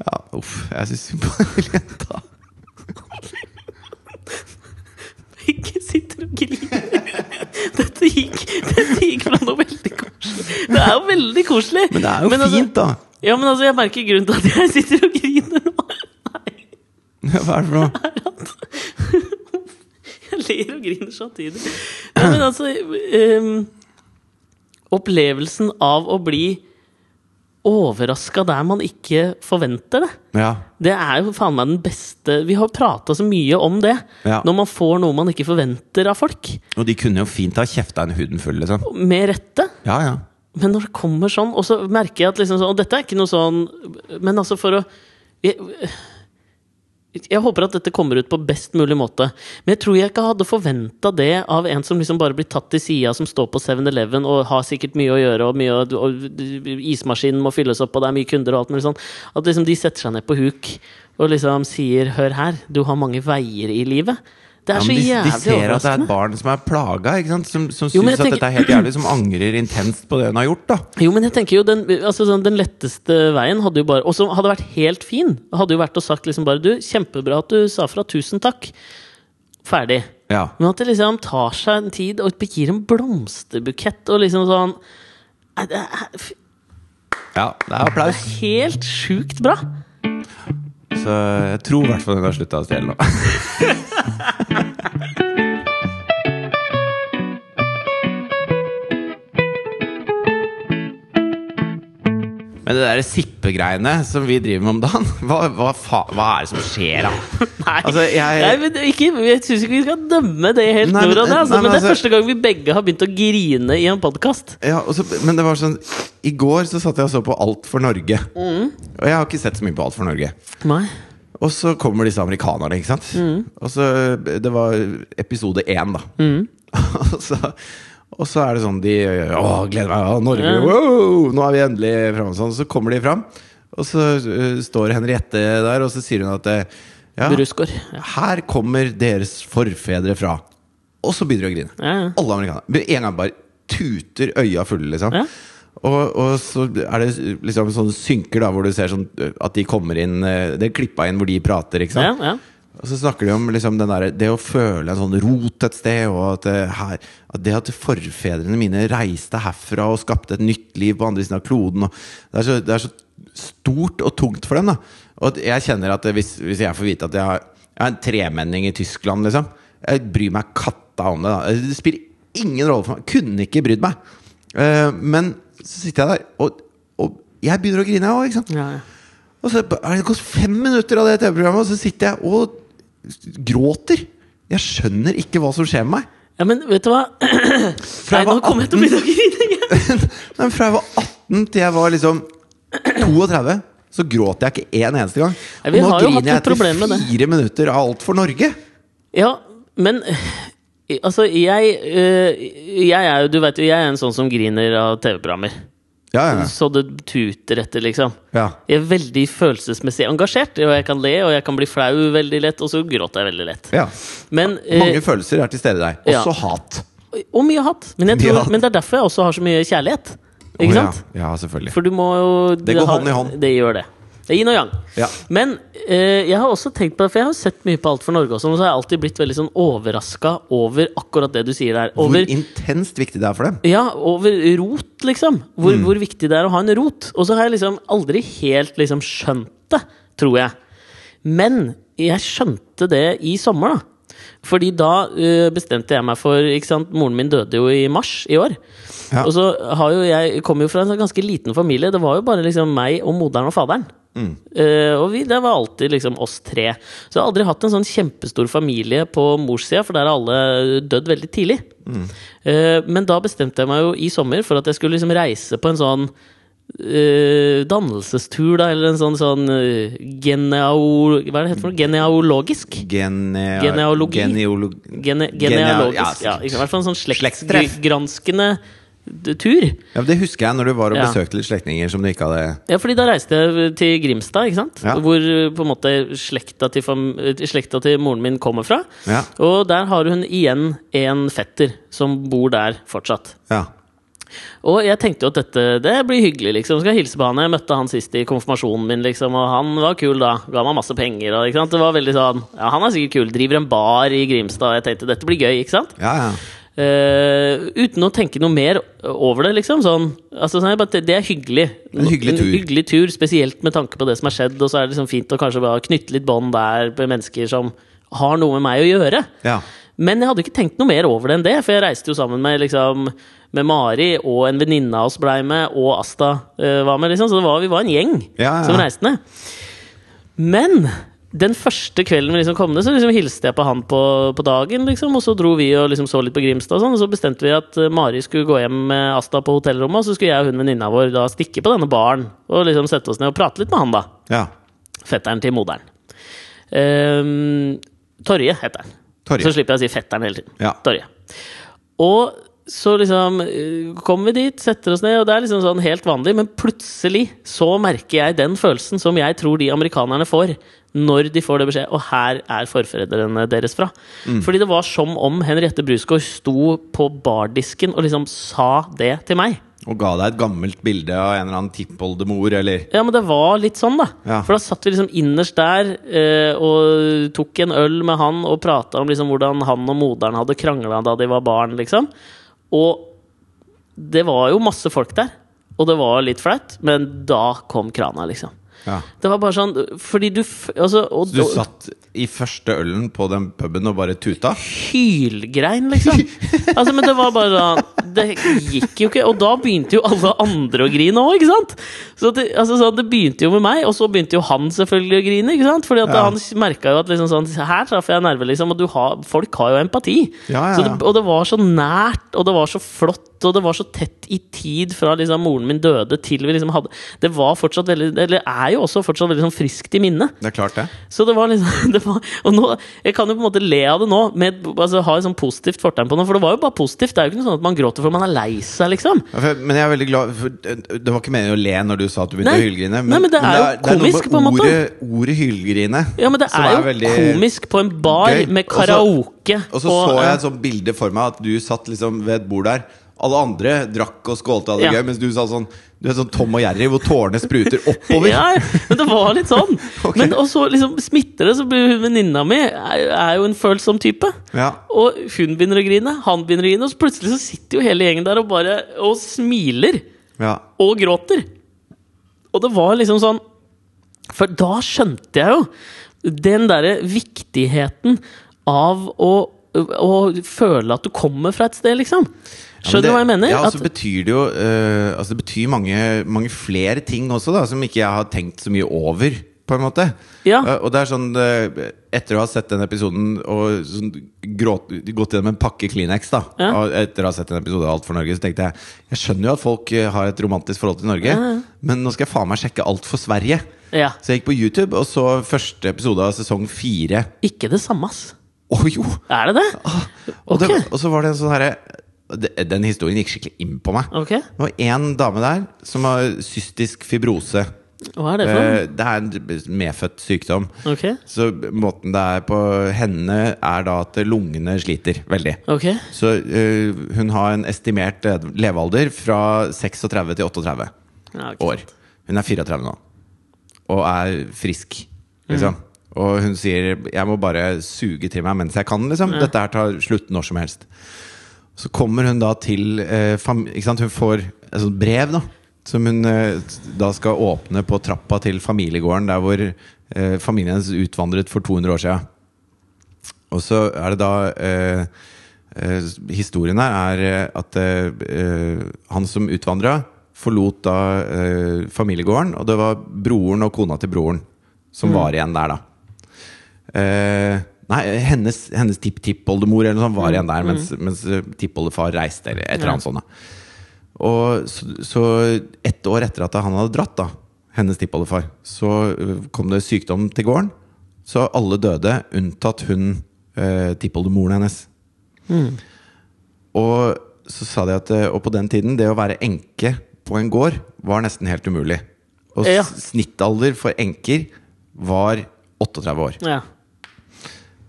Ja, uff. Jeg syns synd på den jenta. *laughs* Ikke sitter og griner. *laughs* Dette gikk, dette gikk fra noe veldig koselig Det er jo veldig koselig! Men det er jo men fint, da. Ja, men altså, jeg merker grunnen til at jeg sitter og griner Hva er det for noe? *laughs* *laughs* jeg ler og griner samtidig. Ja, men altså um, Opplevelsen av å bli overraska der man ikke forventer det. Ja. Det er jo faen meg den beste Vi har prata så mye om det. Ja. Når man får noe man ikke forventer av folk. Og de kunne jo fint ha kjefta en huden full, liksom. Med rette. Ja, ja. Men når det kommer sånn, og så merker jeg at liksom sånn Og dette er ikke noe sånn Men altså, for å jeg, jeg håper at dette kommer ut på best mulig måte. Men jeg tror jeg ikke hadde forventa det av en som liksom bare blir tatt til sida, som står på 7-Eleven og har sikkert mye å gjøre, og, mye, og ismaskinen må fylles opp, og det er mye kunder og alt mulig sånn. At liksom de setter seg ned på huk og liksom sier 'hør her, du har mange veier i livet'. Det er Ja, så de, de ser at det er et barn som er plaga, som, som syns at dette er helt jævlig, som angrer intenst på det hun har gjort. da Jo, men jeg tenker jo den, altså sånn, den letteste veien hadde jo bare Og som hadde vært helt fin, hadde jo vært å sagt liksom bare Du, kjempebra at du sa fra. Tusen takk. Ferdig. Ja. Men at det liksom tar seg en tid og gir en blomsterbukett og liksom sånn Ja, Det er applaus ja, det er applaus. helt sjukt bra. Så jeg tror i hvert fall hun har slutta å stjele nå. *laughs* Men det der sippegreiene som vi driver med om dagen, hva, hva, hva er det som skjer da? *laughs* Nei, Altså, jeg- Nei men ikke, jeg syns ikke vi skal dømme det helt Nei, men- nord. Altså, nei, men, men det er altså- første gang vi begge har begynt å grine i en podkast. Ja, men det var sånn I går så satt jeg og så på Alt for Norge. Og jeg har ikke sett så mye på Alt for Norge. Nei. Og så kommer disse amerikanerne, ikke sant? Og så Det var episode én, da. *laughs* og, så, og så er det sånn de Å, gleder meg! Å, Norge! Ja. Wow, nå er vi endelig framme. Sånn. Så kommer de fram, og så uh, står Henriette der, og så sier hun at ja, her kommer deres forfedre fra. Og så begynner de å grine. Ja. Alle amerikanere. En gang bare tuter øya fulle, liksom. Ja. Og, og så er det liksom sånne synker da hvor du ser sånn øh, at de kommer inn øh, Det er klippa inn hvor de prater, ikke sant? Ja, ja. Og så snakker de om liksom den der, det å føle en sånn rot et sted, og at, det her, at det at forfedrene mine reiste herfra og skapte et nytt liv på andre siden av kloden det, er så, det er så stort og tungt for dem. da Og jeg kjenner at hvis, hvis jeg får vite at jeg har, jeg har en tremenning i Tyskland, liksom Jeg bryr meg katta om det. da Det spiller ingen rolle for meg. Kunne ikke brydd meg. Eh, men så sitter jeg der, og, og jeg begynner å grine, jeg òg. Ja, ja. Og så er det gått fem minutter av det TV-programmet, og så sitter jeg og gråter. Jeg skjønner ikke hva som skjer med meg. Ja, men vet du hva? *clears throat* Nei, nå kommer jeg til å begynne å grine igjen! *laughs* Nei, Fra jeg var 18 til jeg var liksom 32, så gråt jeg ikke en eneste gang. Nei, Og nå griner jeg etter fire minutter av Alt for Norge. Ja, men Altså, jeg øh, Jeg er jo, du vet jo, jeg er en sånn som griner av TV-programmer. Ja, ja, Så det tuter etter, liksom. ja. Jeg er veldig følelsesmessig engasjert, og jeg kan le, og jeg kan bli flau veldig lett, og så gråter jeg veldig lett. ja. Men, eh, Mange følelser er til stede der. Også hat. og mye hat. Men, Mye tror, hat. men det er derfor jeg også har så mye kjærlighet. Ikke oh, sant? Ja, selvfølgelig. For du må jo Det går hånd i hånd. Det gjør det. Det er yin og yang. Ja. Men eh, jeg har også tenkt på For jeg har sett mye på Alt for Norge, og sånn, og så har jeg alltid blitt veldig sånn overraska over akkurat det du sier der. Hvor intenst viktig det er for dem. ja, over rot, liksom. Hvor, Mm. hvor viktig det er å ha en rot. Og så har jeg liksom aldri helt liksom skjønt det, tror jeg. Men jeg skjønte det i sommer, da. Fordi da uh, bestemte jeg meg for ikke sant? Moren min døde jo i mars i år. Ja. Og så har jo jeg kommer jo fra en sånn ganske liten familie. Det var jo bare liksom meg og moderen og faderen. Mm. Uh, og vi, det var alltid liksom oss tre. Så jeg har aldri hatt en sånn kjempestor familie på morssida, for der har alle dødd veldig tidlig. Mm. Uh, men da bestemte jeg meg jo i sommer for at jeg skulle liksom reise på en sånn uh, dannelsestur, da, eller en sånn sånn geneo... Hva er det heter for noe? Genealogisk? Genea Genealogi. Geneolo, Gene, Genea- genealogisk. ja, Ja, i hvert fall en sånn slektsgranskende d- tur. Ja, Det husker jeg når du var og besøkte litt slektninger som du ikke hadde Ja, fordi da reiste jeg til Grimstad, ikke sant? Ja. Hvor uh, på en måte slekta til, fam slekta til moren min kommer fra. Ja. Og der har hun igjen en fetter som bor der fortsatt. Ja. Og jeg tenkte jo at dette det blir hyggelig, liksom. Skal jeg hilse på han. Jeg møtte han sist i konfirmasjonen min, liksom, og han var kul da. Ga meg masse penger. Og? Det var veldig sånn Ja, han er sikkert kul. Driver en bar i Grimstad. Jeg tenkte dette blir gøy, ikke sant? ja, ja. Eh, uten å tenke noe mer over det, liksom. Sånn, altså, sånn, det er hyggelig. En hyggelig tur. En hyggelig tur, Spesielt med tanke på det som har skjedd. Og så er det liksom fint å kanskje bare knytte litt bånd der med mennesker som har noe med meg å gjøre. ja. Men jeg hadde ikke tenkt noe mer over det enn det, for jeg reiste jo sammen med, liksom, med Mari, og en venninne av oss blei med, og Asta uh, var med. liksom Så det var, vi var en gjeng Ja, ja. som reiste ned. Men den første kvelden vi liksom kom ned, så liksom hilste jeg på han på, på dagen. liksom Og så dro vi og liksom så litt på Grimstad, og sånn Og så bestemte vi at eh, Mari skulle gå hjem med Asta på hotellrommet. Og så skulle jeg og hun venninna vår da stikke på denne baren og liksom sette oss ned og prate litt med han, da. Ja. Fetteren til moderen. Um, Torje heter han. Torje. Så slipper jeg å si fetteren hele tiden. Ja. Torje. Og så liksom eh, kommer vi dit, setter oss ned, og det er liksom sånn helt vanlig, men plutselig så merker jeg den følelsen som jeg tror de amerikanerne får når de får det beskjed, og her er forfedrene deres fra. Mm. Fordi det var som om Henriette Brusgaard sto på bardisken og liksom sa det til meg. Og ga deg et gammelt bilde av en eller annen tippoldemor, eller Ja, men det var litt sånn, da. Ja. For da satt vi liksom innerst der eh, og tok en øl med han og prata om liksom hvordan han og moderen hadde krangla da de var barn, liksom. Og det var jo masse folk der, og det var litt flaut, men da kom krana, liksom. Ja. Det var bare sånn Fordi du altså, og, Så du satt i første ølen på den puben og bare tuta? hylgrein, liksom. *laughs* Altså, men det var bare sånn Det gikk jo ikke. Og da begynte jo alle andre å grine òg, ikke sant? Så det, altså, så det begynte jo med meg, og så begynte jo han selvfølgelig å grine. ikke sant? Fordi at Ja. han merka jo at liksom sånn Her traff jeg nerve, liksom. Og du har, folk har jo empati. Ja, ja, Så det, og det var så nært, og det var så flott, og det var så tett i tid fra liksom moren min døde til vi liksom hadde Det var fortsatt veldig Eller er jo også fortsatt veldig sånn friskt i minnet. Det er klart, det. Så det var liksom *laughs* det var, Og nå, jeg kan jo på en måte le av det nå, med, altså, ha et sånn positivt fortegn på det. For det var jo bare positivt. Det er jo ikke noe sånn at man gråter fordi man er lei seg, liksom. Ja, for- Men jeg er veldig glad Det var ikke meningen å le når du sa at du begynte å hylgrine. Nei, men det er jo komisk, på en måte. ordet, ordet hylgrine. Ja, men det er jo veldig komisk på en bar gøy. med karaoke. Og så og, så jeg et sånt bilde for meg at du satt liksom ved et bord der. Alle andre drakk og skålte og hadde det Ja. gøy, mens du sa sånn Du er sånn Tom og Jerry, hvor tårene spruter oppover. *laughs* Ja, men det var litt sånn. *laughs* okay. Men og så liksom smitter det, så blir venninna mi er, er jo en følsom type. Ja. Og hun begynner å grine, han begynner å grine, og så plutselig så sitter jo hele gjengen der og bare og smiler. ja. og gråter. Og det var liksom sånn For da skjønte jeg jo den derre viktigheten av å, å føle at du kommer fra et sted, liksom. Skjønner du ja, hva jeg mener? Ja, altså at, betyr det jo uh, Altså det betyr mange, mange flere ting også, da, som ikke jeg har tenkt så mye over, på en måte. Ja. Uh, og det er sånn uh, Etter å ha sett den episoden og sånn, gråt, gått gjennom en pakke Kleenex, da Ja. etter å ha sett en episode av Alt for Norge, så tenkte jeg Jeg skjønner jo at folk har et romantisk forhold til Norge, men nå skal jeg faen meg sjekke Alt for Sverige. ja. Så jeg gikk på YouTube og så første episode av sesong fire. Ikke det samme, ass. Å jo! Er det det? Og, Ok. det, og så var det en sånn herre Den historien gikk skikkelig inn på meg. Ok. Det var én dame der som har cystisk fibrose. Hva er det for noe? Eh, Det er en medfødt sykdom. Ok. Så måten det er på henne, er da at lungene sliter veldig. Ok. Så uh, hun har en estimert eh, levealder fra 36 til 38 Ja, år. Hun er 34 nå. Og er frisk, liksom. Mm. Og hun sier 'jeg må bare suge til meg mens jeg kan', liksom. Dette her tar slutt når som helst. Så kommer hun da til eh, Ikke sant, hun får et sånt brev, da. Som hun eh, da skal åpne på trappa til familiegården der hvor eh, familien hennes utvandret for 200 år siden. Og så er det da eh, eh, Historien her er eh, at han som utvandra, forlot da familiegården, og det var broren og kona til broren som var igjen der, da. Eh, nei, hennes, hennes tipptippoldemor eller noe sånt var igjen der, mens, mens eh, tippoldefar reiste, eller et eller annet sånt. Og så, så ett år etter at han hadde dratt, da, hennes tippoldefar, så øh, kom det sykdom til gården. Så alle døde, unntatt hun eh, tippoldemoren hennes. Og så sa de at Og på den tiden, det å være enke på en gård var nesten helt umulig. Og Ja. snittalder for enker var 38 år. Ja.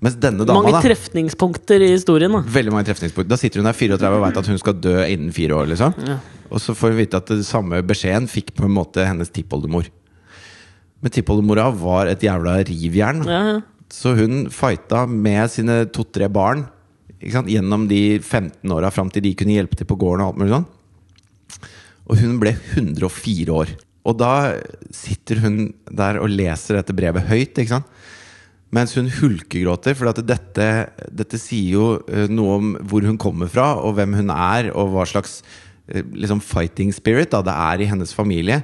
Mens denne dama, Mange da trefningspunkter i historien, da. Veldig mange trefningspunkter Da sitter hun der 34 og vet at hun skal dø innen fire år. liksom Ja. Og så får vi vite at det samme beskjeden fikk på en måte hennes tippoldemor. Men tippoldemora var et jævla rivjern. Ja, ja. Så hun fighta med sine to-tre barn gjennom de 15 åra fram til de kunne hjelpe til på gården. Og alt mulig sånn Og hun ble 104 år. Og da sitter hun der og leser dette brevet høyt. ikke sant? Mens hun hulkegråter, for at dette, dette sier jo eh, noe om hvor hun kommer fra, og hvem hun er, og hva slags eh, liksom fighting spirit da, det er i hennes familie.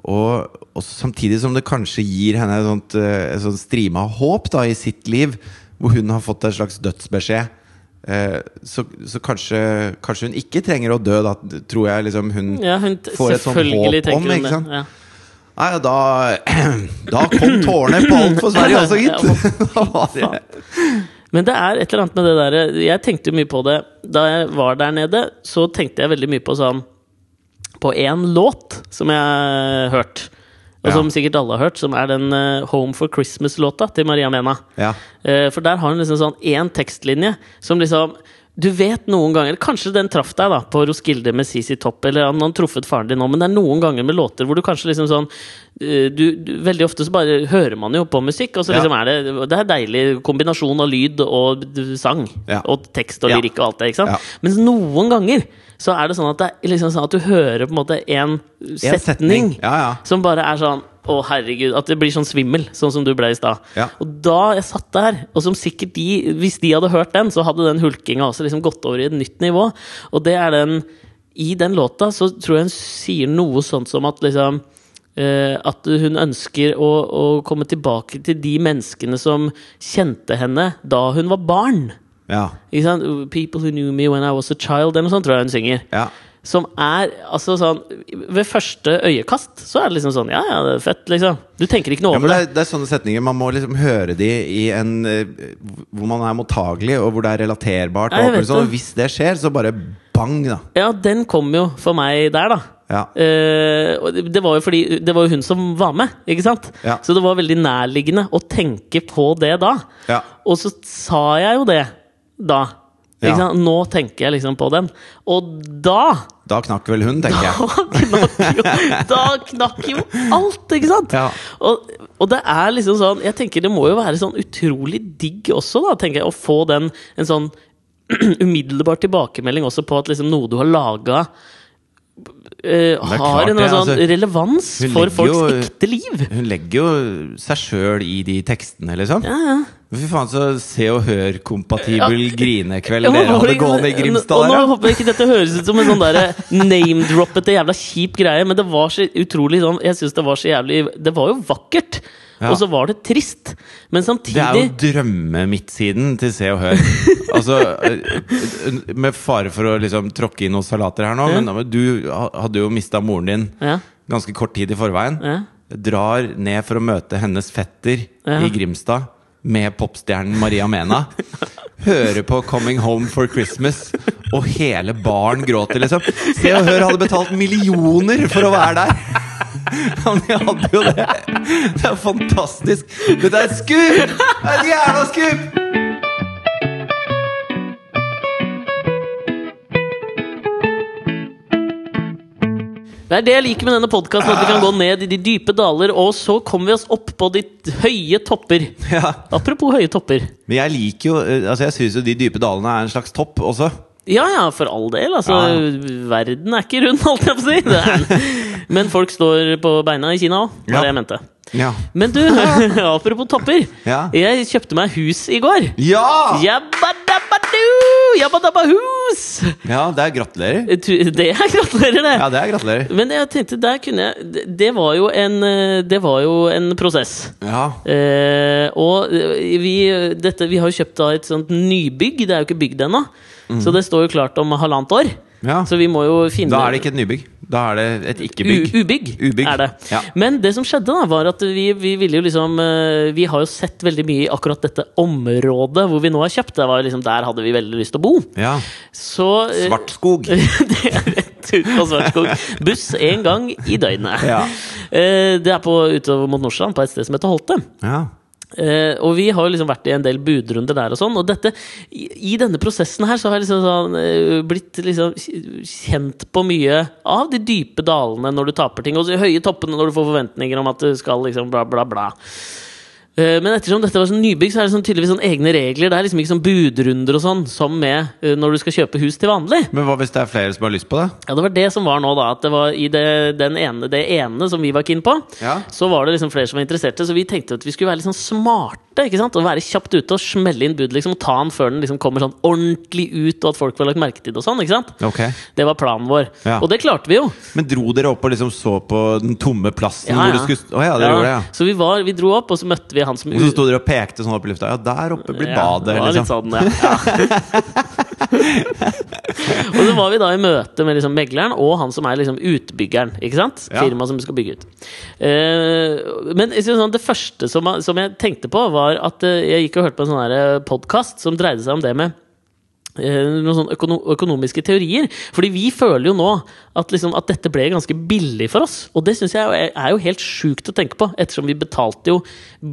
Og, og samtidig som det kanskje gir henne et sånt, eh, et sånt strime av håp da, i sitt liv, hvor hun har fått en slags dødsbeskjed. Så, så kanskje, kanskje hun ikke trenger å dø, da, tror jeg liksom hun Ja, hun får et sånt håp om. Ikke det. Ja. Nei, da, *clears throat* da kom tårene på alt for Sverige også, gitt! *laughs* Da var det- Men det er et eller annet med det derre Jeg tenkte jo mye på det da jeg var der nede. Så tenkte jeg veldig mye på sånn På én låt som jeg har hørt. Og Ja. som sikkert alle har hørt, som er den eh, Home for Christmas-låta til Maria Mena. ja. Eh, for der har hun liksom sånn én tekstlinje som liksom Du vet noen ganger Kanskje den traff deg da på Roskilde med CC Topp, eller han har truffet faren din nå, men det er noen ganger med låter hvor du kanskje liksom sånn eh, du, du, Veldig ofte så bare hører man jo på musikk, og så Ja. liksom er det Det er deilig kombinasjon av lyd og sang. Ja. Og tekst og lyrikk og alt det, ikke sant? Mens noen ganger så er det sånn at det liksom sånn at du hører på en måte en En setning Ja, ja. som bare er sånn å, herregud. At det blir sånn svimmel, sånn som du ble i stad. Ja. Og da jeg satt der, og som sikkert de Hvis de hadde hørt den, så hadde den hulkinga også liksom gått over i et nytt nivå. Og det er den I den låta så tror jeg hun sier noe sånt som at liksom Uh, at hun ønsker å, å komme tilbake til de menneskene som kjente henne da hun var barn. Ja. Ikke sant? People who knew me when I was a child, eller noe sånt, tror jeg hun synger. ja. Som er altså sånn Ved første øyekast så er det liksom sånn Ja, ja, det er fett, liksom. Du tenker ikke noe over ja, det, er, det er sånne setninger Man må liksom høre de i en eh, Hvor man er mottagelig, og hvor det er relaterbart. Ja, Og, sånn, og hvis det skjer, så bare bang, da. Ja, den kom jo for meg der, da. Ja. Uh, det- det var jo fordi Det var jo hun som var med, ikke sant? Ja. Så det var veldig nærliggende å tenke på det da. Ja. Og så sa jeg jo det da. Ja. Nå tenker jeg liksom på den. Og da Da knakk vel hun, tenker jeg. *laughs* Da knakk jo, da knakk jo alt, ikke sant? Ja. Og, og det er liksom sånn Jeg tenker det må jo være sånn utrolig digg også, da, tenker jeg, å få den en sånn *clears throat* umiddelbar tilbakemelding også på at liksom noe du har laga har klart en sånn altså. relevans for folks jo- ekte liv. Hun legger jo seg sjøl i de tekstene, liksom. Ja, ja. Fy faen, så Se og Hør-kompatibel Ja. grinekveld *laughs* dere hadde gående i Grimstad nå håper jeg ikke dette høres ut som en sånn name-droppete jævla kjip greie, men det var så utrolig sånn Jeg syns det var så jævlig Det var jo vakkert! Ja. Og så var det trist. Men samtidig Det er jo drømmemidtsiden til Se og Hør. *laughs* altså, eh, med fare for å liksom tråkke i noen salater her nå, Ja. men du hadde jo mista moren din Ja. ganske kort tid i forveien. Drar ned for å møte hennes fetter i Grimstad med popstjernen Maria Mena. *laughs* Hører på 'Coming Home for Christmas', og hele baren gråter, liksom. Se og Hør hadde betalt millioner for å være der! *laughs* Men jeg hadde jo det. Det er fantastisk. Dette er et skup! Det er et jævla skup! Det er det jeg liker med denne podkasten, at vi kan gå ned i de dype daler, og så kommer vi oss opp på de høye topper. Ja. Apropos høye topper. Men jeg liker jo eh, Altså jeg syns jo de dype dalene er en slags topp også. Ja ja, for all del. Altså, Ja. verden er ikke rund, holdt jeg på å si. Er, men folk står på beina i Kina òg, var Ja. det jeg mente. Ja. Men du, *laughs* apropos topper. Ja. Jeg kjøpte meg hus i går. Ja! Jabbadabbahus! ja, det er gratulerer. Det er gratulerer, det. Ja, det er gratulerer. Men jeg tenkte, der kunne jeg det- var jo en, det var jo en prosess. Ja. Eh, og vi, dette, vi har jo kjøpt da et sånt nybygg. Det er jo ikke bygd ennå. Så det står jo klart om halvannet år. ja. Så vi må jo finne Da er det ikke et nybygg. Da er det et ikke-bygg. Ubygg, Ubygg, er det. ja. Men det som skjedde, da var at vi, vi ville jo liksom eh, Vi har jo sett veldig mye i akkurat dette området hvor vi nå har kjøpt. Det var liksom Der hadde vi veldig lyst til å bo. Ja. Så eh, Svartskog. *laughs* det er rett ut på Svartskog. Buss én gang i døgnet. Ja. Eh, Det er på, utover mot Nordstrand, på et sted som heter Holte. Ja. Eh, og vi har liksom vært i en del budrunder der og sånn. Og dette, i, i denne prosessen her så har jeg liksom sånn, uh, blitt liksom kjent på mye av de dype dalene når du taper ting, og de høye toppene når du får forventninger om at du skal liksom bla, bla, bla. Eh, Men ettersom dette var sånn nybygg, så er det sånn tydeligvis sånn egne regler. Det er liksom ikke sånn budrunder og sånn som med eh, når du skal kjøpe hus til vanlig. Men hva hvis det er flere som har lyst på det? Ja, Det var det som var nå, da. At det var i det, den ene, det ene som vi var keen på, Ja. så var det liksom flere som var interesserte. Så vi tenkte at vi skulle være litt sånn smarte. ikke sant? Og være kjapt ute og smelle inn bud liksom, og ta den før den liksom kommer sånn ordentlig ut, og at folk får lagt merke til det og sånn. ikke sant? Ok Det var planen vår. Ja. Og det klarte vi jo. Men dro dere opp og liksom så på den tomme plassen? Ja, hvor du skulle Å ja, dere gjorde det, ja. Så vi, var, vi dro opp, og så møtte vi han som Og så sto dere og pekte sånn opp i lufta. Ja, der oppe blir Ja, badet, det var litt liksom. sånn, ja. *laughs* og så var vi da i møte med liksom megleren og han som er liksom utbyggeren. Ikke sant? Firmaet som skal bygge ut. Uh, men sånn, det første som, som jeg tenkte på, var at uh, jeg gikk og hørte på en sånn podkast som dreide seg om det med eh, noen sånne økono økonomiske teorier. Fordi vi føler jo nå at, liksom, at dette ble ganske billig for oss. Og det syns jeg er jo helt sjukt å tenke på, ettersom vi betalte jo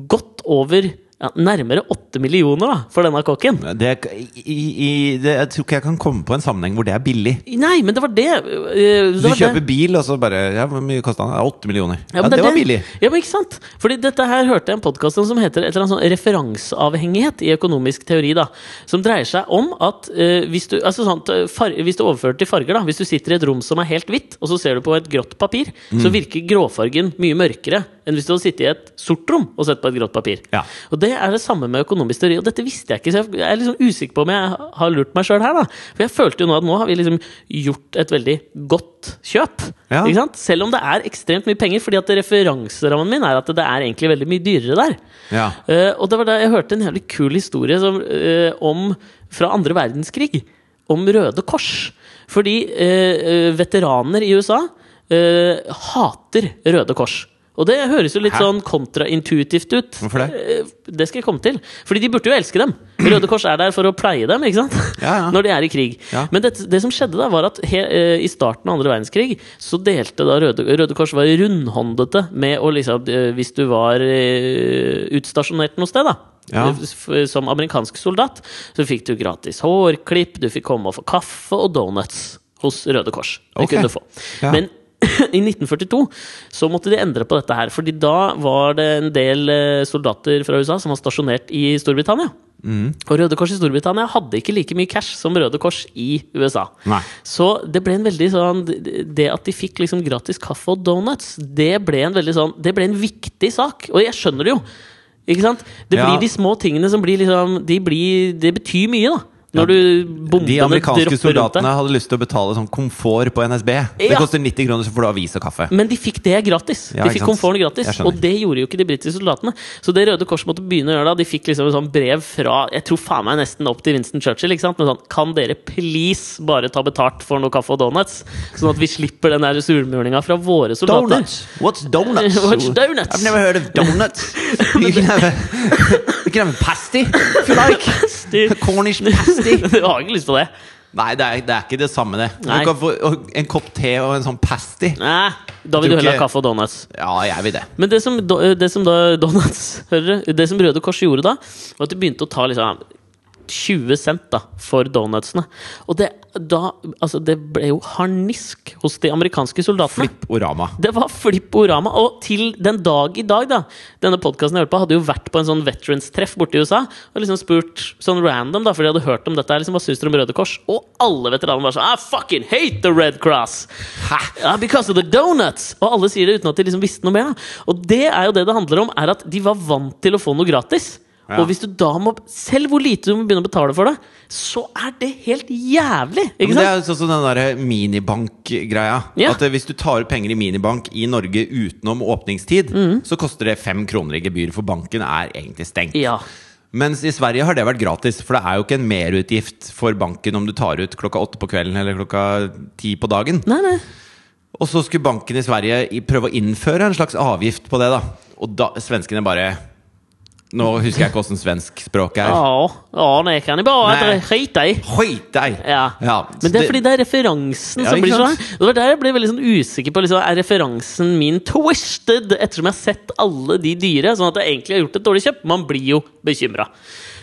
godt over ja, nærmere åtte millioner da, for denne kokken. Det, i, i, det, jeg tror ikke jeg kan komme på en sammenheng hvor det er billig. Nei, men det var det. eh, det Du var kjøper bil, og så bare ja, Hvor mye kosta den? Åtte millioner. Ja, ja det, var billig. Ja, men ikke sant? Fordi dette her hørte jeg en podkast som heter et eller annet sånn referanseavhengighet i økonomisk teori. da Som dreier seg om at uh, hvis, du, altså sånt, eh, far, hvis du overfører til farger da Hvis du sitter i et rom som er helt hvitt, og så ser du på et grått papir, Mm. så virker gråfargen mye mørkere enn hvis du hadde sittet i et sort rom og sett på et grått papir. Ja. Og det er det samme med økonomisk teori. Og dette visste jeg ikke, så jeg er liksom usikker på om jeg har lurt meg sjøl her. da For jeg følte jo nå at nå har vi liksom gjort et veldig godt kjøp. Ja. Ikke sant? Selv om det er ekstremt mye penger, fordi at referanserammen min er at det er egentlig veldig mye dyrere der. Ja. Uh, og det var da jeg hørte en jævlig kul historie som, uh, om, fra andre verdenskrig. Om Røde Kors. Fordi eh, veteraner i USA hater Røde Kors. Og det høres jo litt Hæ? sånn kontraintuitivt ut. Hvorfor det? Eh, Det skal jeg komme til. Fordi de burde jo elske dem. Røde Kors er der for å pleie dem, ikke sant? Ja, ja. *laughs* Når de er i krig. Ja. Men det, det som skjedde da, var at he, eh, i starten av andre verdenskrig så delte da Røde, Røde Kors var rundhåndete med å liksom eh, Hvis du var utstasjonert noe sted, da. Ja. Som amerikansk soldat, så fikk du gratis hårklipp, du fikk komme og få kaffe og donuts hos Røde Kors. Det Ok. kunne du få. Ja. Men *clears throat* i 1942 så måtte de endre på dette her, fordi da var det en del eh, soldater fra USA som var stasjonert i Storbritannia. Mm. Og Røde Kors i Storbritannia hadde ikke like mye cash som Røde Kors i USA. Nei. Så det ble en veldig sånn Det at de fikk liksom gratis kaffe og donuts, det ble en veldig sånn Det ble en viktig sak. Og jeg skjønner det jo. Ikke sant? Det Ja. blir de små tingene som blir liksom De blir Det betyr mye, da. Når du De amerikanske soldatene hadde lyst til å betale sånn komfort på NSB. Det koster 90 kroner, så får du avis og kaffe. Men de fikk det gratis. Ja, de fikk komforten gratis. Og det gjorde jo ikke de britiske soldatene. Så det Røde Kors måtte begynne å gjøre da, de fikk liksom et sånt brev fra Jeg tror faen meg nesten opp til Winston Churchill. ikke sant? Men sånn Kan dere please bare ta betalt for noe kaffe og donuts? Sånn at vi slipper den der surmulinga fra våre soldater. Donuts! What's donuts? *laughs* What's donuts? I've never heard of donuts. *laughs* you can have a, *laughs* you can have a pasty, if you like. Cornish pasty. Du *laughs* har ikke lyst på det? Nei, det er, det er ikke det samme, det. Nei. Du kan få en kopp te og en sånn pasty. Nei, da vil du heller ha kaffe og donuts. Ja, jeg vil det. Men det som, det som da Donuts hører du? Det som Røde Kors gjorde da, var at de begynte å ta liksom 20 cent da, for donutsene. Og det, da, altså, det ble jo harnisk hos de amerikanske soldatene. Flipp-orama. Det var flipporama. Og til den dag i dag, da Denne podkasten jeg hørte på, hadde jo vært på en sånn veterans-treff borte i USA. Og liksom spurt sånn random, da, for de hadde hørt om dette. her, Liksom, Hva syns dere om Røde Kors? Og alle veteranene var sånn I fucking hate the Red Cross! Ja, because of the donuts! Og alle sier det uten at de liksom visste noe mer. Da. Og det er jo det det handler om, er at de var vant til å få noe gratis. Ja. Og hvis du da må Selv hvor lite du må begynne å betale for det, så er det helt jævlig! Ikke Men det er sånn som den der minibank-greia. Ja. At eh, Hvis du tar ut penger i minibank i Norge utenom åpningstid, Mm. så koster det fem kroner i gebyr, for banken er egentlig stengt. Ja. Mens i Sverige har det vært gratis, for det er jo ikke en merutgift for banken om du tar ut klokka åtte på kvelden eller klokka ti på dagen. Nei, nei. Og så skulle banken i Sverige prøve å innføre en slags avgift på det, da. Og da, svenskene bare Nå husker jeg ikke åssen svensk språk er. Ja, ja, nei, kan jeg bare Nei. skite i. Skit deg! Ja. ja. Men det er fordi det er referansen Ja, som blir sånn. Det var der jeg ble veldig sånn usikker på liksom, Er referansen min twisted ettersom jeg har sett alle de dyre, sånn at jeg egentlig har gjort et dårlig kjøp. Man blir jo bekymra.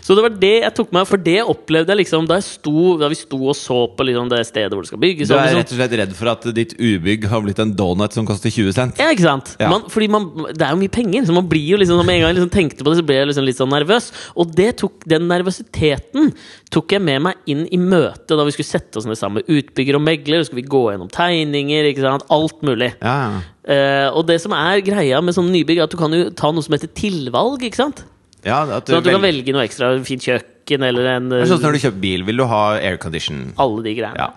Så det var det jeg tok meg For det opplevde jeg liksom da, jeg sto, da vi sto og så på liksom det stedet hvor det skal bygges. Du er liksom, rett og slett redd for at ditt ubygg har blitt en donut som koster 20 cent? Ja, ikke sant? Ja. Man, fordi man, det er jo mye penger, så man blir jo liksom Med en gang jeg liksom tenkte på det, så ble jeg liksom litt sånn nervøs. Og det tok, den nervøsiteten tok jeg med meg inn i møtet da vi skulle sette oss ned sammen med utbygger og megler. Så skulle vi gå gjennom tegninger, ikke sant? alt mulig. Ja. Eh, og det som er greia med sånne nybygg, er at du kan jo ta noe som heter tilvalg. ikke sant? Ja at du Sånn at du kan velge noe ekstra. Fint kjøkken eller en Det er sånn som når du kjøper bil, vil du ha aircondition? alle de greiene. Ja.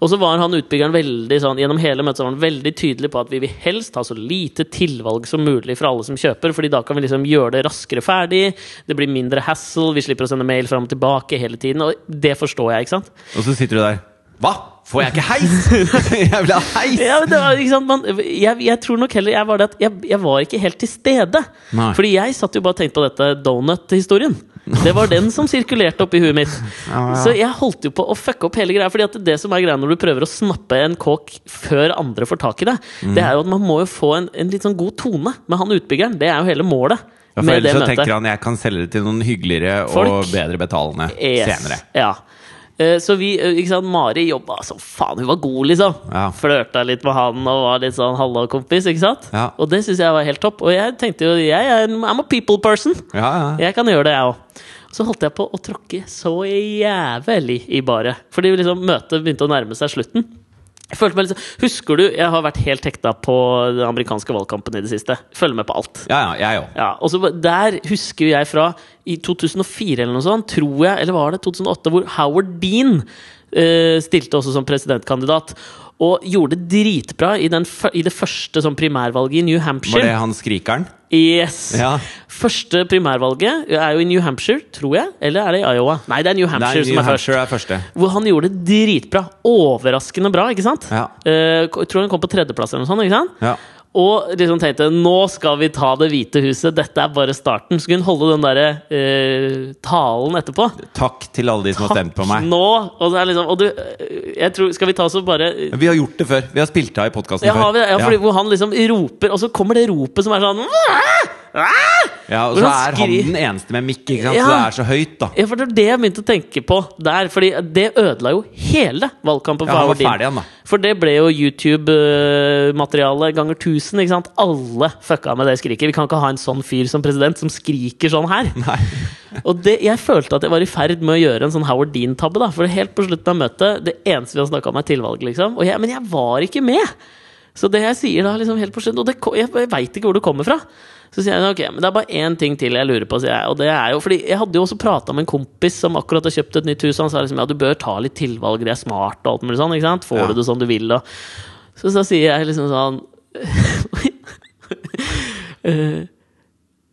Og så var han utbyggeren veldig sånn Gjennom hele møtet var han veldig tydelig på at vi vil helst ha så lite tilvalg som mulig for alle som kjøper, Fordi da kan vi liksom gjøre det raskere ferdig. Det blir mindre hassle, vi slipper å sende mail fram og tilbake hele tiden. Og det forstår jeg, ikke sant? Og så sitter du der. Hva? Får jeg ikke heis?! *laughs* jeg vil ha heis! Ja, var? Man, jeg, jeg tror nok heller jeg var det jeg, jeg var ikke helt til stede. Nei. Fordi jeg satt jo bare og tenkte på dette donut-historien. Det var den som sirkulerte oppi huet mitt. *laughs* Ja, ja. Så jeg holdt jo på å fucke opp hele greia. Fordi at det som er greia når du prøver å snappe en kåk før andre får tak i det, Mm. det er jo at man må jo få en, en litt sånn god tone med han utbyggeren. Det er jo hele målet. Ja, for ellers så møtet. tenker han jeg kan selge det til noen hyggeligere Folk. og bedre betalende Yes. senere. Ja. Eh, Så vi, eh, ikke sant, Mari jobba som faen. Hun var god, liksom. Ja. Flørta litt med han og var litt sånn halla-kompis. ikke sant? Ja. Og det syns jeg var helt topp. Og jeg tenkte jo jeg er en I'm a people person. Ja, ja. Jeg kan gjøre det, jeg òg. Så holdt jeg på å tråkke så jævlig i baret. Fordi liksom møtet begynte å nærme seg slutten. Meg liksom, Husker du, jeg har vært helt hekta på den amerikanske valgkampen i det siste. Følger med på alt. ja, ja jeg også. Ja, og så Der husker jeg fra i 2004 eller noe sånt, tror jeg, eller var det 2008, hvor Howard Dean eh, stilte også som presidentkandidat. Og gjorde det dritbra i, den, i det første sånn primærvalget i New Hampshire. Var det han skrikeren? Yes! Ja. Første primærvalget er jo i New Hampshire, tror jeg. Eller er det i Iowa? Nei, det er New Nei, Hampshire New som er først. Hampshire er første. Hvor han gjorde det dritbra. Overraskende bra, ikke sant? Ja. Uh, jeg tror han kom på tredjeplass eller noe sånt. ikke sant? Ja. Og liksom tenkte nå skal vi ta Det hvite huset, dette er bare starten. Så kunne hun holde den derre eh, talen etterpå. Takk til alle de som har stemt på meg. Nå! Og, er liksom, og du, eh, jeg tror, skal vi ta og bare Vi har gjort det før. Vi har spilt av i podkasten ja, før. har vi, ja, fordi, Hvor han liksom roper, og så kommer det ropet som er sånn Ja, og så han er han den eneste med mikk, ikke sant? Ja. så det er så høyt, da. Ja, for det er det jeg begynte å tenke på der. Fordi det ødela jo hele valgkampen for Ja, han var ferdig igjen, da. For det ble jo YouTube-materiale ganger 1000. ikke sant? Alle fucka med det skriket. Vi kan ikke ha en sånn fyr som president som skriker sånn her. *laughs* Og det, jeg følte at jeg var i ferd med å gjøre en sånn Howard Dean-tabbe. da For helt på slutten av møtet, det eneste vi har snakka om, er tilvalg. liksom og jeg, Men jeg var ikke med! Så det jeg sier da, liksom helt på slutten Og det, jeg, jeg veit ikke hvor det kommer fra. Så sier jeg ok, men det er bare én ting til jeg lurer på. Sier jeg, og det er jo, fordi Jeg hadde jo også prata med en kompis som akkurat har kjøpt et nytt hus. Og han sa liksom ja, du bør ta litt tilvalg, det er smart og alt mulig sånn. ikke sant? Får Ja. du det som du vil. Og, så, så sier jeg liksom sånn *laughs* *laughs*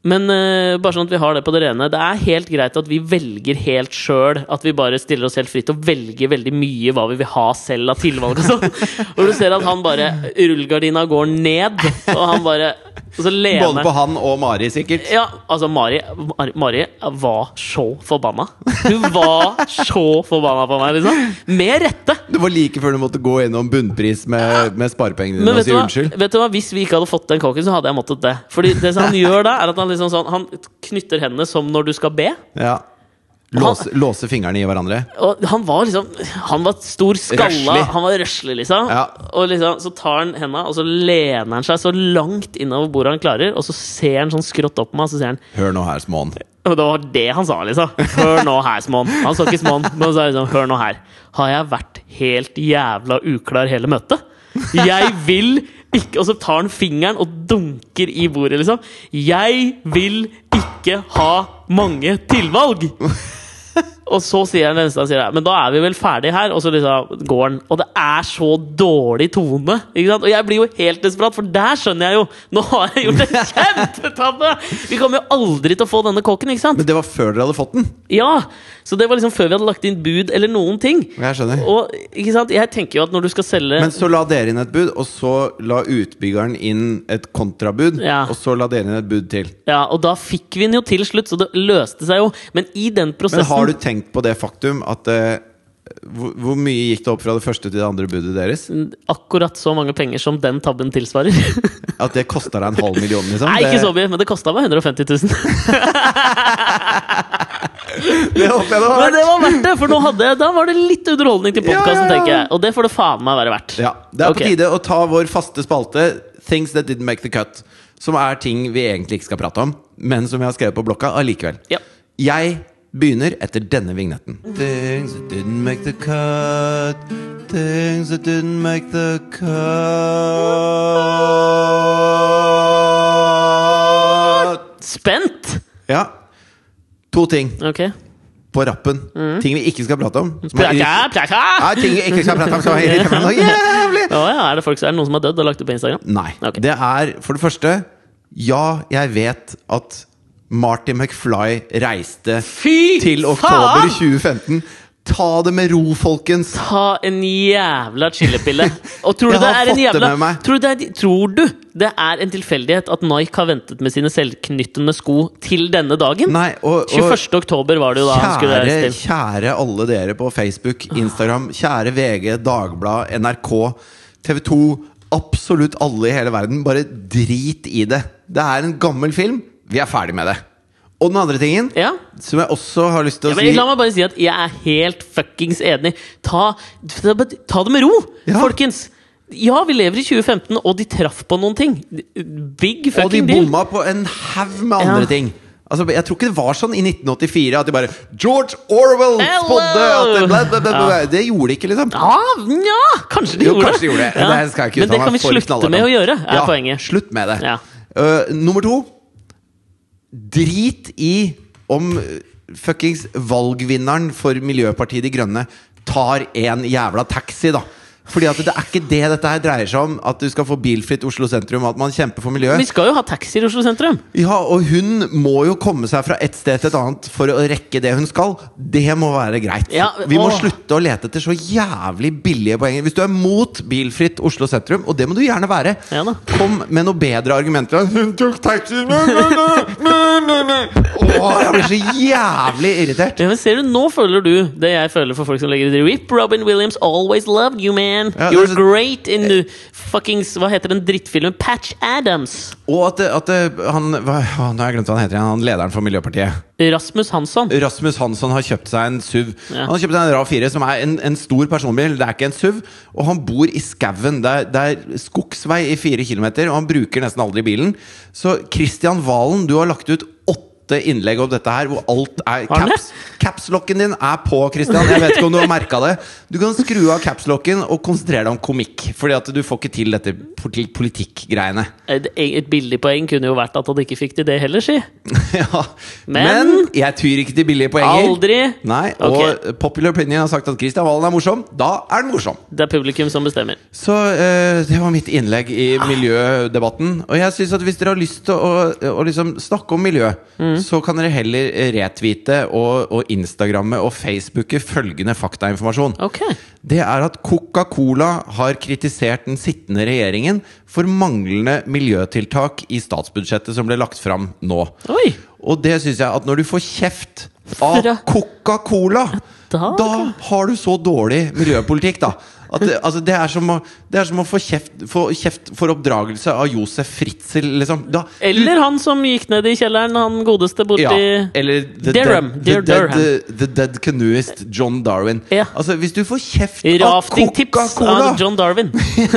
Men uh, bare sånn at vi har det på det rene. Det er helt greit at vi velger helt sjøl. At vi bare stiller oss helt fritt og velger veldig mye hva vi vil ha selv av tilvalg. Og sånn *laughs* Og du ser at han bare Rullegardina går ned, og han bare Og så lener Både på han og Mari, sikkert. ja, altså Mari, Mari, Mari var så forbanna. Hun var så forbanna på meg, liksom. Med rette! Det var like før du måtte gå gjennom bunnpris med, med sparepengene dine og si unnskyld. vet du hva, hvis vi ikke hadde fått den kaken, så hadde jeg måttet det. Fordi det som han *laughs* gjør da, er at han liksom sånn Han knytter hendene som når du skal be. Ja. Låse, låse fingrene i hverandre. Og han var liksom Han var stor skalla. Røslig. Han var røslig, liksom. Ja. Og liksom, så tar han henda, og så lener han seg så langt innover bordet han klarer, og så ser han sånn skrått opp på meg, og så sier han Hør nå her, småen. Og det var det han sa, liksom. Hør nå her, Smån. Han sa ikke småen, men han sa liksom Hør nå her. Har jeg vært helt jævla uklar hele møtet? Jeg vil ikke Og så tar han fingeren og dunker i bordet, liksom. Jeg vil ikke ha mange tilvalg! *laughs* Og så sier han neste sier, men da er vi vel ferdig her. Og så liksom går han. Og det er så dårlig tone. Ikke sant? Og jeg blir jo helt desperat, for der skjønner jeg jo Nå har jeg gjort en *laughs* kjempetabbe! Vi kommer jo aldri til å få denne kåken, ikke sant? Men det var før dere hadde fått den. Ja! Så det var liksom før vi hadde lagt inn bud eller noen ting. Jeg skjønner. Og ikke sant, jeg tenker jo at når du skal selge Men så la dere inn et bud, og så la utbyggeren inn et kontrabud. Ja. Og så la dere inn et bud til. Ja, og da fikk vi den jo til slutt, så det løste seg jo. Men i den prosessen har du tenkt på det faktum at uh, hvor, hvor mye gikk det opp fra det første til det andre budet deres? Akkurat så mange penger som den tabben tilsvarer. *laughs* At det kosta deg en halv million, liksom? Nei, ikke så mye, men det kosta meg 150 000. *laughs* Det håper jeg det var Men det var verdt det, for nå hadde jeg, da var det litt underholdning til podkasten, Ja, ja, ja. tenker jeg. Og det får det faen meg være verdt. Ja, Det er på på tide å ta vår faste spalte Things that didn't make the cut. Som er ting vi egentlig ikke skal prate om, men som jeg har skrevet på blokka allikevel. Ja. Jeg begynner etter denne vignetten. Things that didn't make the cut. Things that didn't make the cut. Spent! Ja. To ting Okay. på rappen. Ting vi ikke skal prate om. Plaka, plaka! Ja, ting vi ikke skal prate om som er irriterende *laughs* noe jævlig! Ja, ja, er det folk, er det noen som har dødd og lagt det på Instagram? Nei. Okay. Det er for det første Ja, jeg vet at Marty McFly reiste Fy til oktober faen! 2015. Ta det med ro, folkens! Ta en jævla chillepille. Og tror *laughs* du Jeg det har er en fått det jævla med meg. tror du, det er, tror du det er en tilfeldighet at Nike har ventet med sine selvknyttende sko til denne dagen? Nei, og, og 21. oktober var det jo da han skulle kjære, reise til. kjære alle dere på Facebook, Instagram, kjære VG, Dagblad, NRK, TV 2 Absolutt alle i hele verden. Bare drit i det. Det er en gammel film. Vi er ferdig med det. Og den andre tingen, Ja. som jeg også har lyst til Ja, å men si La meg bare si at jeg er helt fuckings enig. Ta, ta, ta det med ro, Ja. folkens! Ja, vi lever i 2015, og de traff på noen ting. Big fucking deal. Og de bomma deal. på en haug med andre Ja. ting. Altså, jeg tror ikke det var sånn i 1984 at de bare George Orwell spådde at det. Ja. gjorde de ikke, liksom. Ja, ja kanskje de Jo, gjorde kanskje de gjorde det. Ja. Det Men det kan vi slutte med å gjøre, er ja, poenget. Slutt med det. Ja. Uh, nummer to Drit i om fuckings valgvinneren for Miljøpartiet De Grønne tar en jævla taxi, da. Fordi at det er ikke det dette her dreier seg om. At du skal få bilfritt Oslo sentrum, at man kjemper for miljøet. Vi skal jo ha taxi i Oslo sentrum. Ja, og hun må jo komme seg fra et sted til et annet for å rekke det hun skal. Det må være greit. Ja, Vi må slutte å lete etter så jævlig billige poenger. Hvis du er mot bilfritt Oslo sentrum, og det må du gjerne være, Ja kom med noe bedre argumenter. Hun tok taxi Åh, jeg blir så jævlig irritert. Ja, men ser du, Nå føler du det jeg føler for folk som legger ut RIP. Robin Williams always loved you, man. Ja, You're så- great in the fuckings Hva heter den drittfilmen? Patch Adams. Og at, at han hva, å, Nå har jeg glemt hva han heter igjen. Han lederen for Miljøpartiet. Rasmus Hansson. Rasmus Hansson har kjøpt seg en SUV. Ja. Han har kjøpt seg en RAV4, som er en, en stor personbil. Det er ikke en SUV. Og han bor i skauen. Det, det er skogsvei i fire kilometer, og han bruker nesten aldri bilen. Så Christian Valen, du har lagt ut åtte innlegg om dette her, hvor alt er caps. Capslocken din er på, Christian. Jeg vet ikke om du har merka det. Du kan skru av capslocken og konsentrere deg om komikk. Fordi at du får ikke til dette politi- politikkgreiene. Et, et billig poeng kunne jo vært at han ikke fikk til det heller, si. *laughs* ja. Men- Men, jeg tyr ikke til billige poenger. Aldri. Nei, og Popular Opinion har sagt at Christian Valen er morsom. Da er den morsom. Det er publikum som bestemmer. Så uh, det var mitt innlegg i miljødebatten. Og jeg synes at hvis dere har lyst til å, å liksom snakke om miljø, så kan dere heller retvite og, og instagramme og facebooke følgende faktainformasjon. Okay. Det er at Coca-Cola har kritisert den sittende regjeringen for manglende miljøtiltak i statsbudsjettet som ble lagt fram nå. Oi! Og det syns jeg at når du får kjeft av Coca-Cola, Da- da har du så dårlig miljøpolitikk, da. Det, altså det, er som å, det er som å få kjeft, få kjeft for oppdragelse av Josef Fritzel, liksom. Da, Eller han som gikk ned i kjelleren, han godeste borti ja, eller the Derham. dead, the, dead, the, dead canoeist John Darwin. Ja. Altså, hvis du får kjeft av Coca-Cola av John Darwin. *laughs*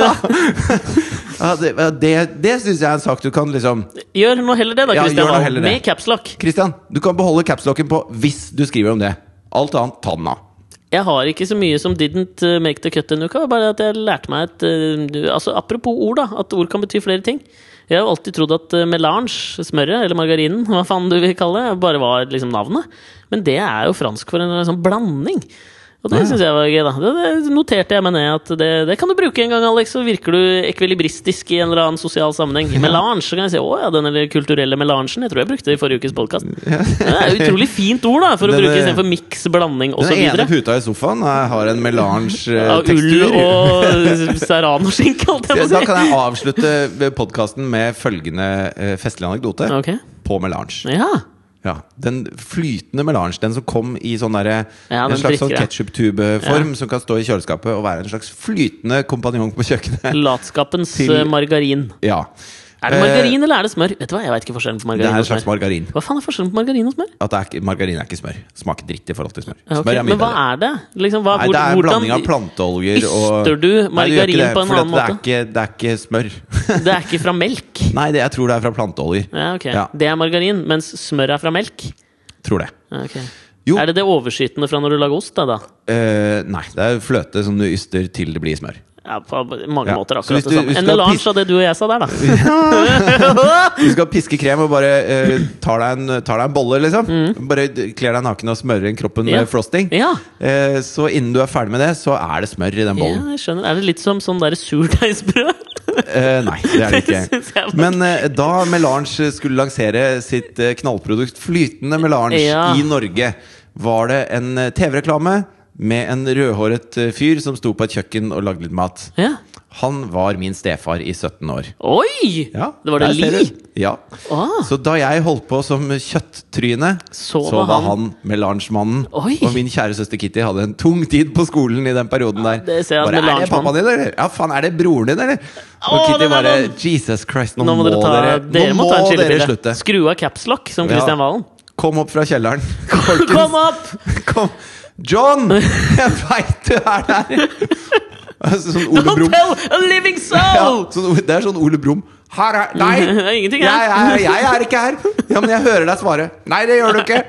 ja, Det, det, det syns jeg er en sak du kan liksom Gjør nå heller det, da, Ja, Christian Ja. Med capslock. Christian, du kan beholde capslocken på hvis du skriver om det. Alt annet, ta den av. Jeg har ikke så mye som didn't uh, make the cut denne uka. Bare at jeg lærte meg et uh, altså Apropos ord, da. At ord kan bety flere ting. Jeg har alltid trodd at uh, melange, smøret, eller margarinen, *laughs* hva faen du vil kalle det, bare var liksom navnet. Men det er jo fransk for en sånn blanding. Og det Ja. synes syns jeg var gøy, da. Det, noterte jeg meg ned at det, det kan du bruke en gang, Alex. Så virker du ekvilibristisk i en eller annen sosial sammenheng. Melange, så kan jeg si å ja, den kulturelle melangen. Jeg tror jeg brukte det i forrige ukes podkast. Det er et utrolig fint ord, da, for å Denne- bruke istedenfor miks, blanding Den ene puta i sofaen eh, har en Av ull melange-tekstur. og serranoskinke, holdt jeg på Da å si. kan jeg avslutte podkasten med følgende festlige anekdote Okay. på melange. Ja. Ja, Den flytende melange, den som kom i sånn der, Ja, En slags sånn ketsjuptubeform ja. som kan stå i kjøleskapet og være en slags flytende kompanjong på kjøkkenet. Latskapens *laughs* Til- margarin. Ja. Er det margarin eller er det smør? Vet du hva, Jeg vet ikke forskjellen på margarin Det er en slags margarin. Hva faen er forskjellen på margarin og smør? At det er, margarin er ikke smør. Smaker dritt i forhold til smør. Okay, Smør er mye Men hva bedre. er det? Liksom, hva, Nei, det er en hvordan- blanding av planteoljer og Yster du Nei, margarin ikke det, på en annen annen det er måte? ikke, det er ikke smør. *laughs* Det er ikke fra melk. *laughs* Nei, det, jeg tror det er fra planteoljer. Ja, ok. Ja. Det er margarin, mens smør er fra melk. Tror det. Okay. Jo. Er det det overskytende fra når du lager ost? Da, da? Eh, nei, det er fløte som du yster til det blir smør. Ja, på mange Ja, måter akkurat du, det samme. En melange av det du og jeg sa der, da. *laughs* Du skal piske krem og bare uh, tar, deg en, tar deg en bolle, liksom. Bare kler deg naken og smører inn kroppen Mm. Med frosting. Ja. Eh, så innen du er ferdig med det, så er det smør i den bollen. ja, jeg skjønner. Er det litt som sånn der surdeigsbrød? Uh, *laughs* nei, det er det ikke. *laughs* Men uh, da Melange skulle lansere sitt uh, knallprodukt Flytende Melange Ja. i Norge, var det en eh, TV-reklame med en rødhåret eh, fyr som sto på et kjøkken og lagde litt mat. Ja. Han var min stefar i 17 år. Oi! Ja, det var det Li? Ja. Ah, Så da jeg holdt på som kjøtttryne, Så så, var han- han Melange-mannen. Og min kjære søster Kitty hadde en tung tid på skolen i den perioden der. det ser jeg bare, er det pappaen din, eller? Ja, faen, er det broren din, eller? Og Å, Kitty bare. Jesus Christ, nå, nå må dere ta, dere, dere må ta en dere slutte. Skru av capslock, som Ja. Kristian Valen. Kom opp fra kjelleren. *laughs* Kom opp! *laughs* Kom. John! Jeg veit du er der! Sånn Ole tell a living Ja, soul! sånn, det er sånn Ole Brumm. Her er Nei! Det er ingenting Jeg her. er, jeg er ikke her! Ja, men jeg hører deg svare. Nei, det gjør du ikke!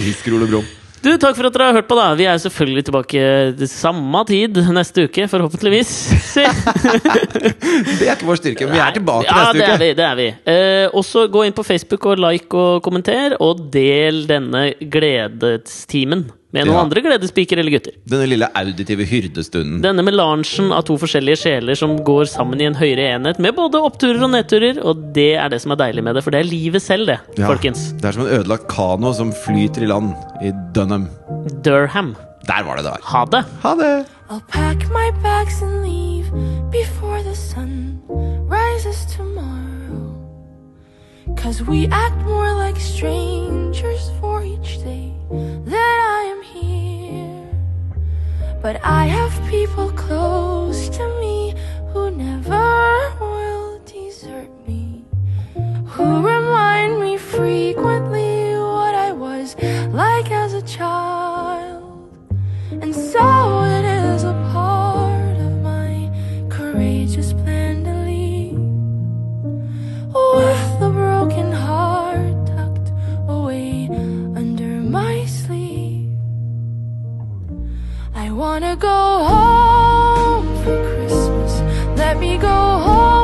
Elsker Ole Brumm. Du, Takk for at dere har hørt på. da Vi er selvfølgelig tilbake til samme tid neste uke, forhåpentligvis. *laughs* Det er ikke vår styrke, men vi er tilbake ja, neste det uke. vi, det er vi. Eh, også gå inn på Facebook og like og kommenter, og del denne gledestimen med noen Ja. andre gledespiker eller gutter. Denne lille auditive hyrdestunden. Denne melangen av to forskjellige sjeler som går sammen i en høyere enhet, med både oppturer og nedturer, og det er det som er deilig med det, for det er livet selv, det, Ja, folkens. Det er som en ødelagt kano som flyter i land i Dunham. Durham. Der var det det var. Ha det! Ha det! I'll pack my bags and leave before the sun rises tomorrow. Cause we act more like strangers for each day that I am here. But I have people close to me who never will desert me. Who remind me frequently what I was like as a child. And so it wanna go home for Christmas. Let me go home.